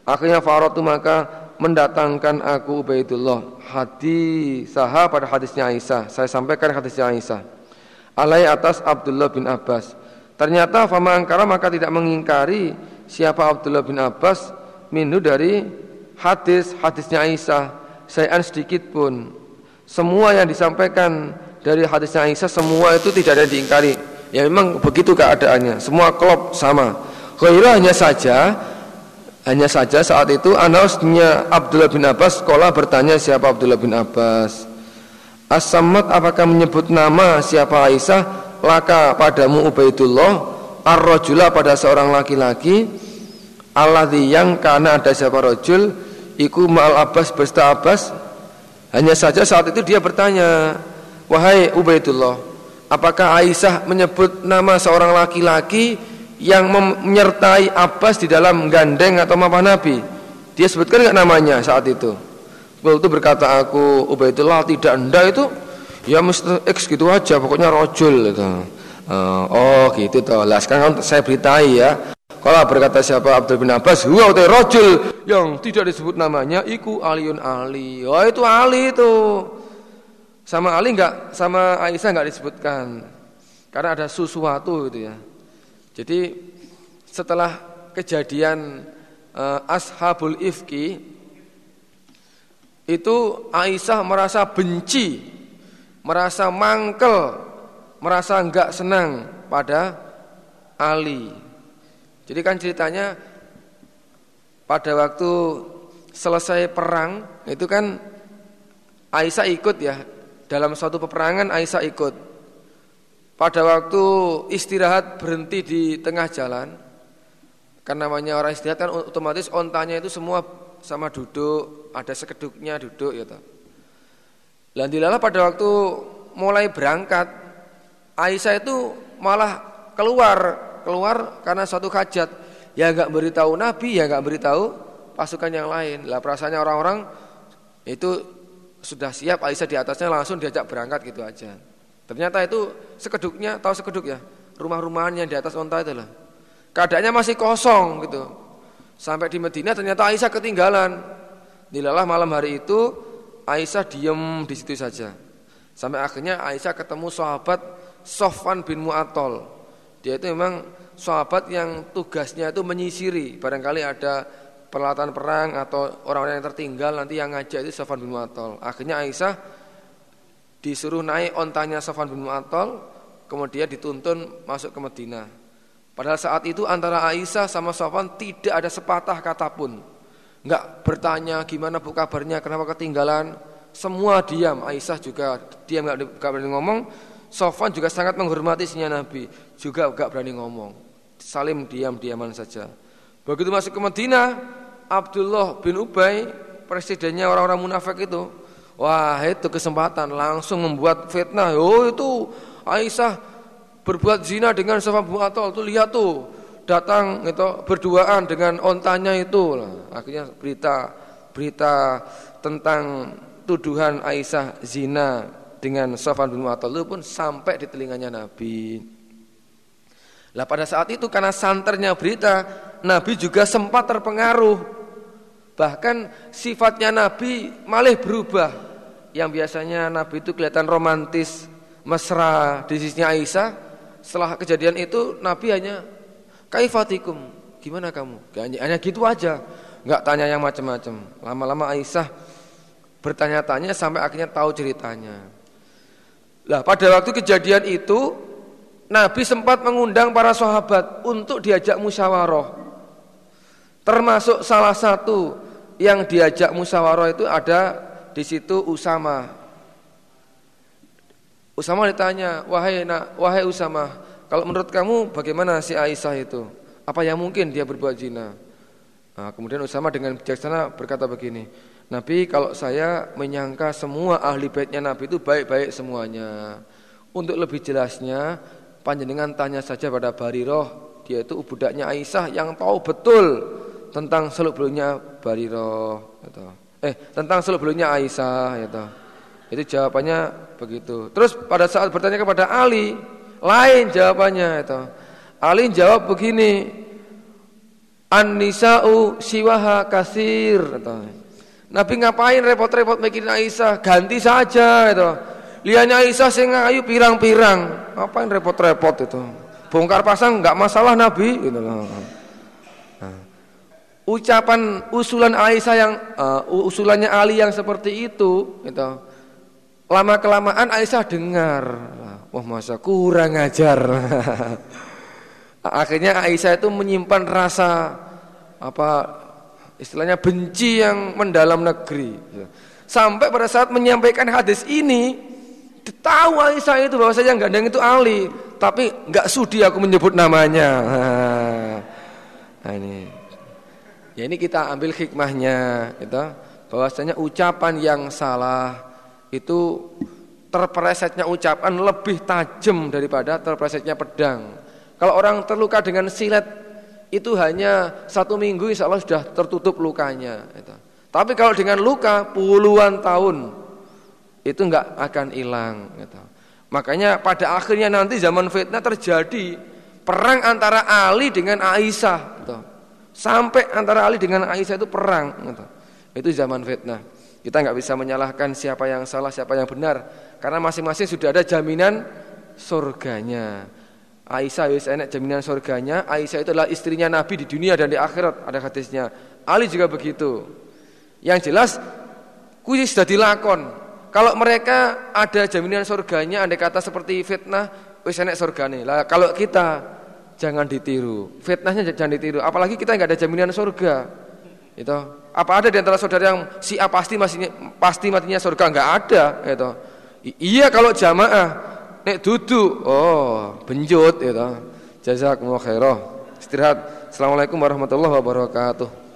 Akhirnya Farotu maka mendatangkan aku Ubaidullah. Hadis saha pada hadisnya Aisyah. Saya sampaikan hadisnya Aisyah. Alai atas Abdullah bin Abbas ternyata fama angkara maka tidak mengingkari siapa Abdullah bin Abbas minhu dari hadis hadisnya Aisyah. Sayan sedikit pun. Semua yang disampaikan dari hadisnya Aisyah semua itu tidak ada diingkari. Ya memang begitu keadaannya. Semua klop sama. Khairah hanya saja hanya saja saat itu anasnya Abdullah bin Abbas sekolah bertanya siapa Abdullah bin Abbas. as apakah menyebut nama siapa Aisyah laka padamu Ubaidullah ar-rajula pada seorang laki-laki alladzi yang karena ada siapa rajul iku ma'al Abbas bersta Abbas hanya saja saat itu dia bertanya wahai Ubaidullah apakah Aisyah menyebut nama seorang laki-laki yang menyertai Abbas di dalam gandeng atau mapa Nabi. Dia sebutkan nggak namanya saat itu. Waktu itu berkata aku Ubaidullah tidak anda itu ya Mr. X gitu aja pokoknya rojul itu. Uh, oh gitu toh. Lah sekarang saya beritai ya. Kalau berkata siapa Abdul bin Abbas, huwa utai rojul yang tidak disebut namanya, iku Aliun Ali. Oh itu Ali itu. Sama Ali enggak, sama Aisyah enggak disebutkan. Karena ada sesuatu gitu ya. Jadi setelah kejadian uh, Ashabul Ifki itu Aisyah merasa benci, merasa mangkel, merasa enggak senang pada Ali. Jadi kan ceritanya pada waktu selesai perang itu kan Aisyah ikut ya. Dalam suatu peperangan Aisyah ikut. Pada waktu istirahat berhenti di tengah jalan Karena namanya orang istirahat kan otomatis ontanya itu semua sama duduk Ada sekeduknya duduk ya toh. Landilalah pada waktu mulai berangkat Aisyah itu malah keluar Keluar karena suatu hajat Ya nggak beritahu Nabi ya nggak beritahu pasukan yang lain Lah perasaannya orang-orang itu sudah siap Aisyah di atasnya langsung diajak berangkat gitu aja Ternyata itu sekeduknya, tahu sekeduk ya? Rumah-rumahan yang di atas onta itu lah. Keadaannya masih kosong gitu. Sampai di Medina ternyata Aisyah ketinggalan. Dilalah malam hari itu Aisyah diem di situ saja. Sampai akhirnya Aisyah ketemu sahabat Sofwan bin Mu'atol. Dia itu memang sahabat yang tugasnya itu menyisiri. Barangkali ada peralatan perang atau orang-orang yang tertinggal nanti yang ngajak itu Sofwan bin Mu'atol. Akhirnya Aisyah disuruh naik ontanya Safwan bin Mu'attal kemudian dituntun masuk ke Madinah. Padahal saat itu antara Aisyah sama Safwan tidak ada sepatah kata pun. Enggak bertanya gimana bu kabarnya, kenapa ketinggalan. Semua diam, Aisyah juga diam enggak berani ngomong. Safwan juga sangat menghormati sinya Nabi, juga enggak berani ngomong. Salim diam-diaman saja. Begitu masuk ke Madinah, Abdullah bin Ubay, presidennya orang-orang munafik itu, Wah itu kesempatan langsung membuat fitnah. Oh itu Aisyah berbuat zina dengan Safwan bin Atol. Tuh lihat tuh datang itu berduaan dengan ontanya itu. akhirnya berita berita tentang tuduhan Aisyah zina dengan Safwan bin itu pun sampai di telinganya Nabi. Lah pada saat itu karena santernya berita Nabi juga sempat terpengaruh. Bahkan sifatnya Nabi malah berubah yang biasanya Nabi itu kelihatan romantis, mesra di sisinya Aisyah, setelah kejadian itu Nabi hanya kaifatikum, gimana kamu? Hanya, gitu aja, nggak tanya yang macam-macam. Lama-lama Aisyah bertanya-tanya sampai akhirnya tahu ceritanya. Lah pada waktu kejadian itu Nabi sempat mengundang para sahabat untuk diajak musyawarah. Termasuk salah satu yang diajak musyawarah itu ada di situ Usama. Usama ditanya, "Wahai nak, wahai Usama, kalau menurut kamu bagaimana si Aisyah itu? Apa yang mungkin dia berbuat zina?" Nah, kemudian Usama dengan bijaksana berkata begini, "Nabi, kalau saya menyangka semua ahli baitnya Nabi itu baik-baik semuanya. Untuk lebih jelasnya, panjenengan tanya saja pada Bariroh, dia itu budaknya Aisyah yang tahu betul tentang seluk beluknya Bariroh." Gitu. Eh tentang sebelumnya Aisyah ya toh. Itu jawabannya begitu. Terus pada saat bertanya kepada Ali, lain jawabannya itu. Ali jawab begini, An-nisa'u siwaha kasir Nabi ngapain repot-repot mikirin Aisyah? Ganti saja itu. Lihatnya Aisyah sing ayu pirang-pirang. Ngapain repot-repot itu? Bongkar pasang nggak masalah Nabi gitu loh. Nah, ucapan usulan Aisyah yang uh, usulannya Ali yang seperti itu gitu. Lama kelamaan Aisyah dengar. Wah, masa kurang ajar. Akhirnya Aisyah itu menyimpan rasa apa istilahnya benci yang mendalam negeri. Sampai pada saat menyampaikan hadis ini, tahu Aisyah itu bahwa saya gandeng itu Ali, tapi nggak sudi aku menyebut namanya. Nah ini, ya ini kita ambil hikmahnya, itu bahwasanya ucapan yang salah itu terpresetnya ucapan lebih tajam daripada terpresetnya pedang. Kalau orang terluka dengan silet itu hanya satu minggu insya Allah sudah tertutup lukanya. Itu. Tapi kalau dengan luka puluhan tahun itu enggak akan hilang. Gitu. Makanya pada akhirnya nanti zaman fitnah terjadi perang antara Ali dengan Aisyah. Gitu. Sampai antara Ali dengan Aisyah itu perang. Gitu. Itu zaman fitnah. Kita enggak bisa menyalahkan siapa yang salah, siapa yang benar. Karena masing-masing sudah ada jaminan surganya. Aisyah wis enak jaminan surganya. Aisyah itu adalah istrinya Nabi di dunia dan di akhirat. Ada hadisnya. Ali juga begitu. Yang jelas kuis sudah dilakon. Kalau mereka ada jaminan surganya, andai kata seperti fitnah, wis enak surgane. Lah kalau kita jangan ditiru. Fitnahnya jangan ditiru. Apalagi kita nggak ada jaminan surga. Itu. Apa ada di antara saudara yang si A pasti masih pasti matinya surga? Enggak ada, itu. Iya kalau jamaah Nek duduk, oh benjut ya. Jazakumullah khairah. Istirahat. Assalamualaikum warahmatullahi wabarakatuh.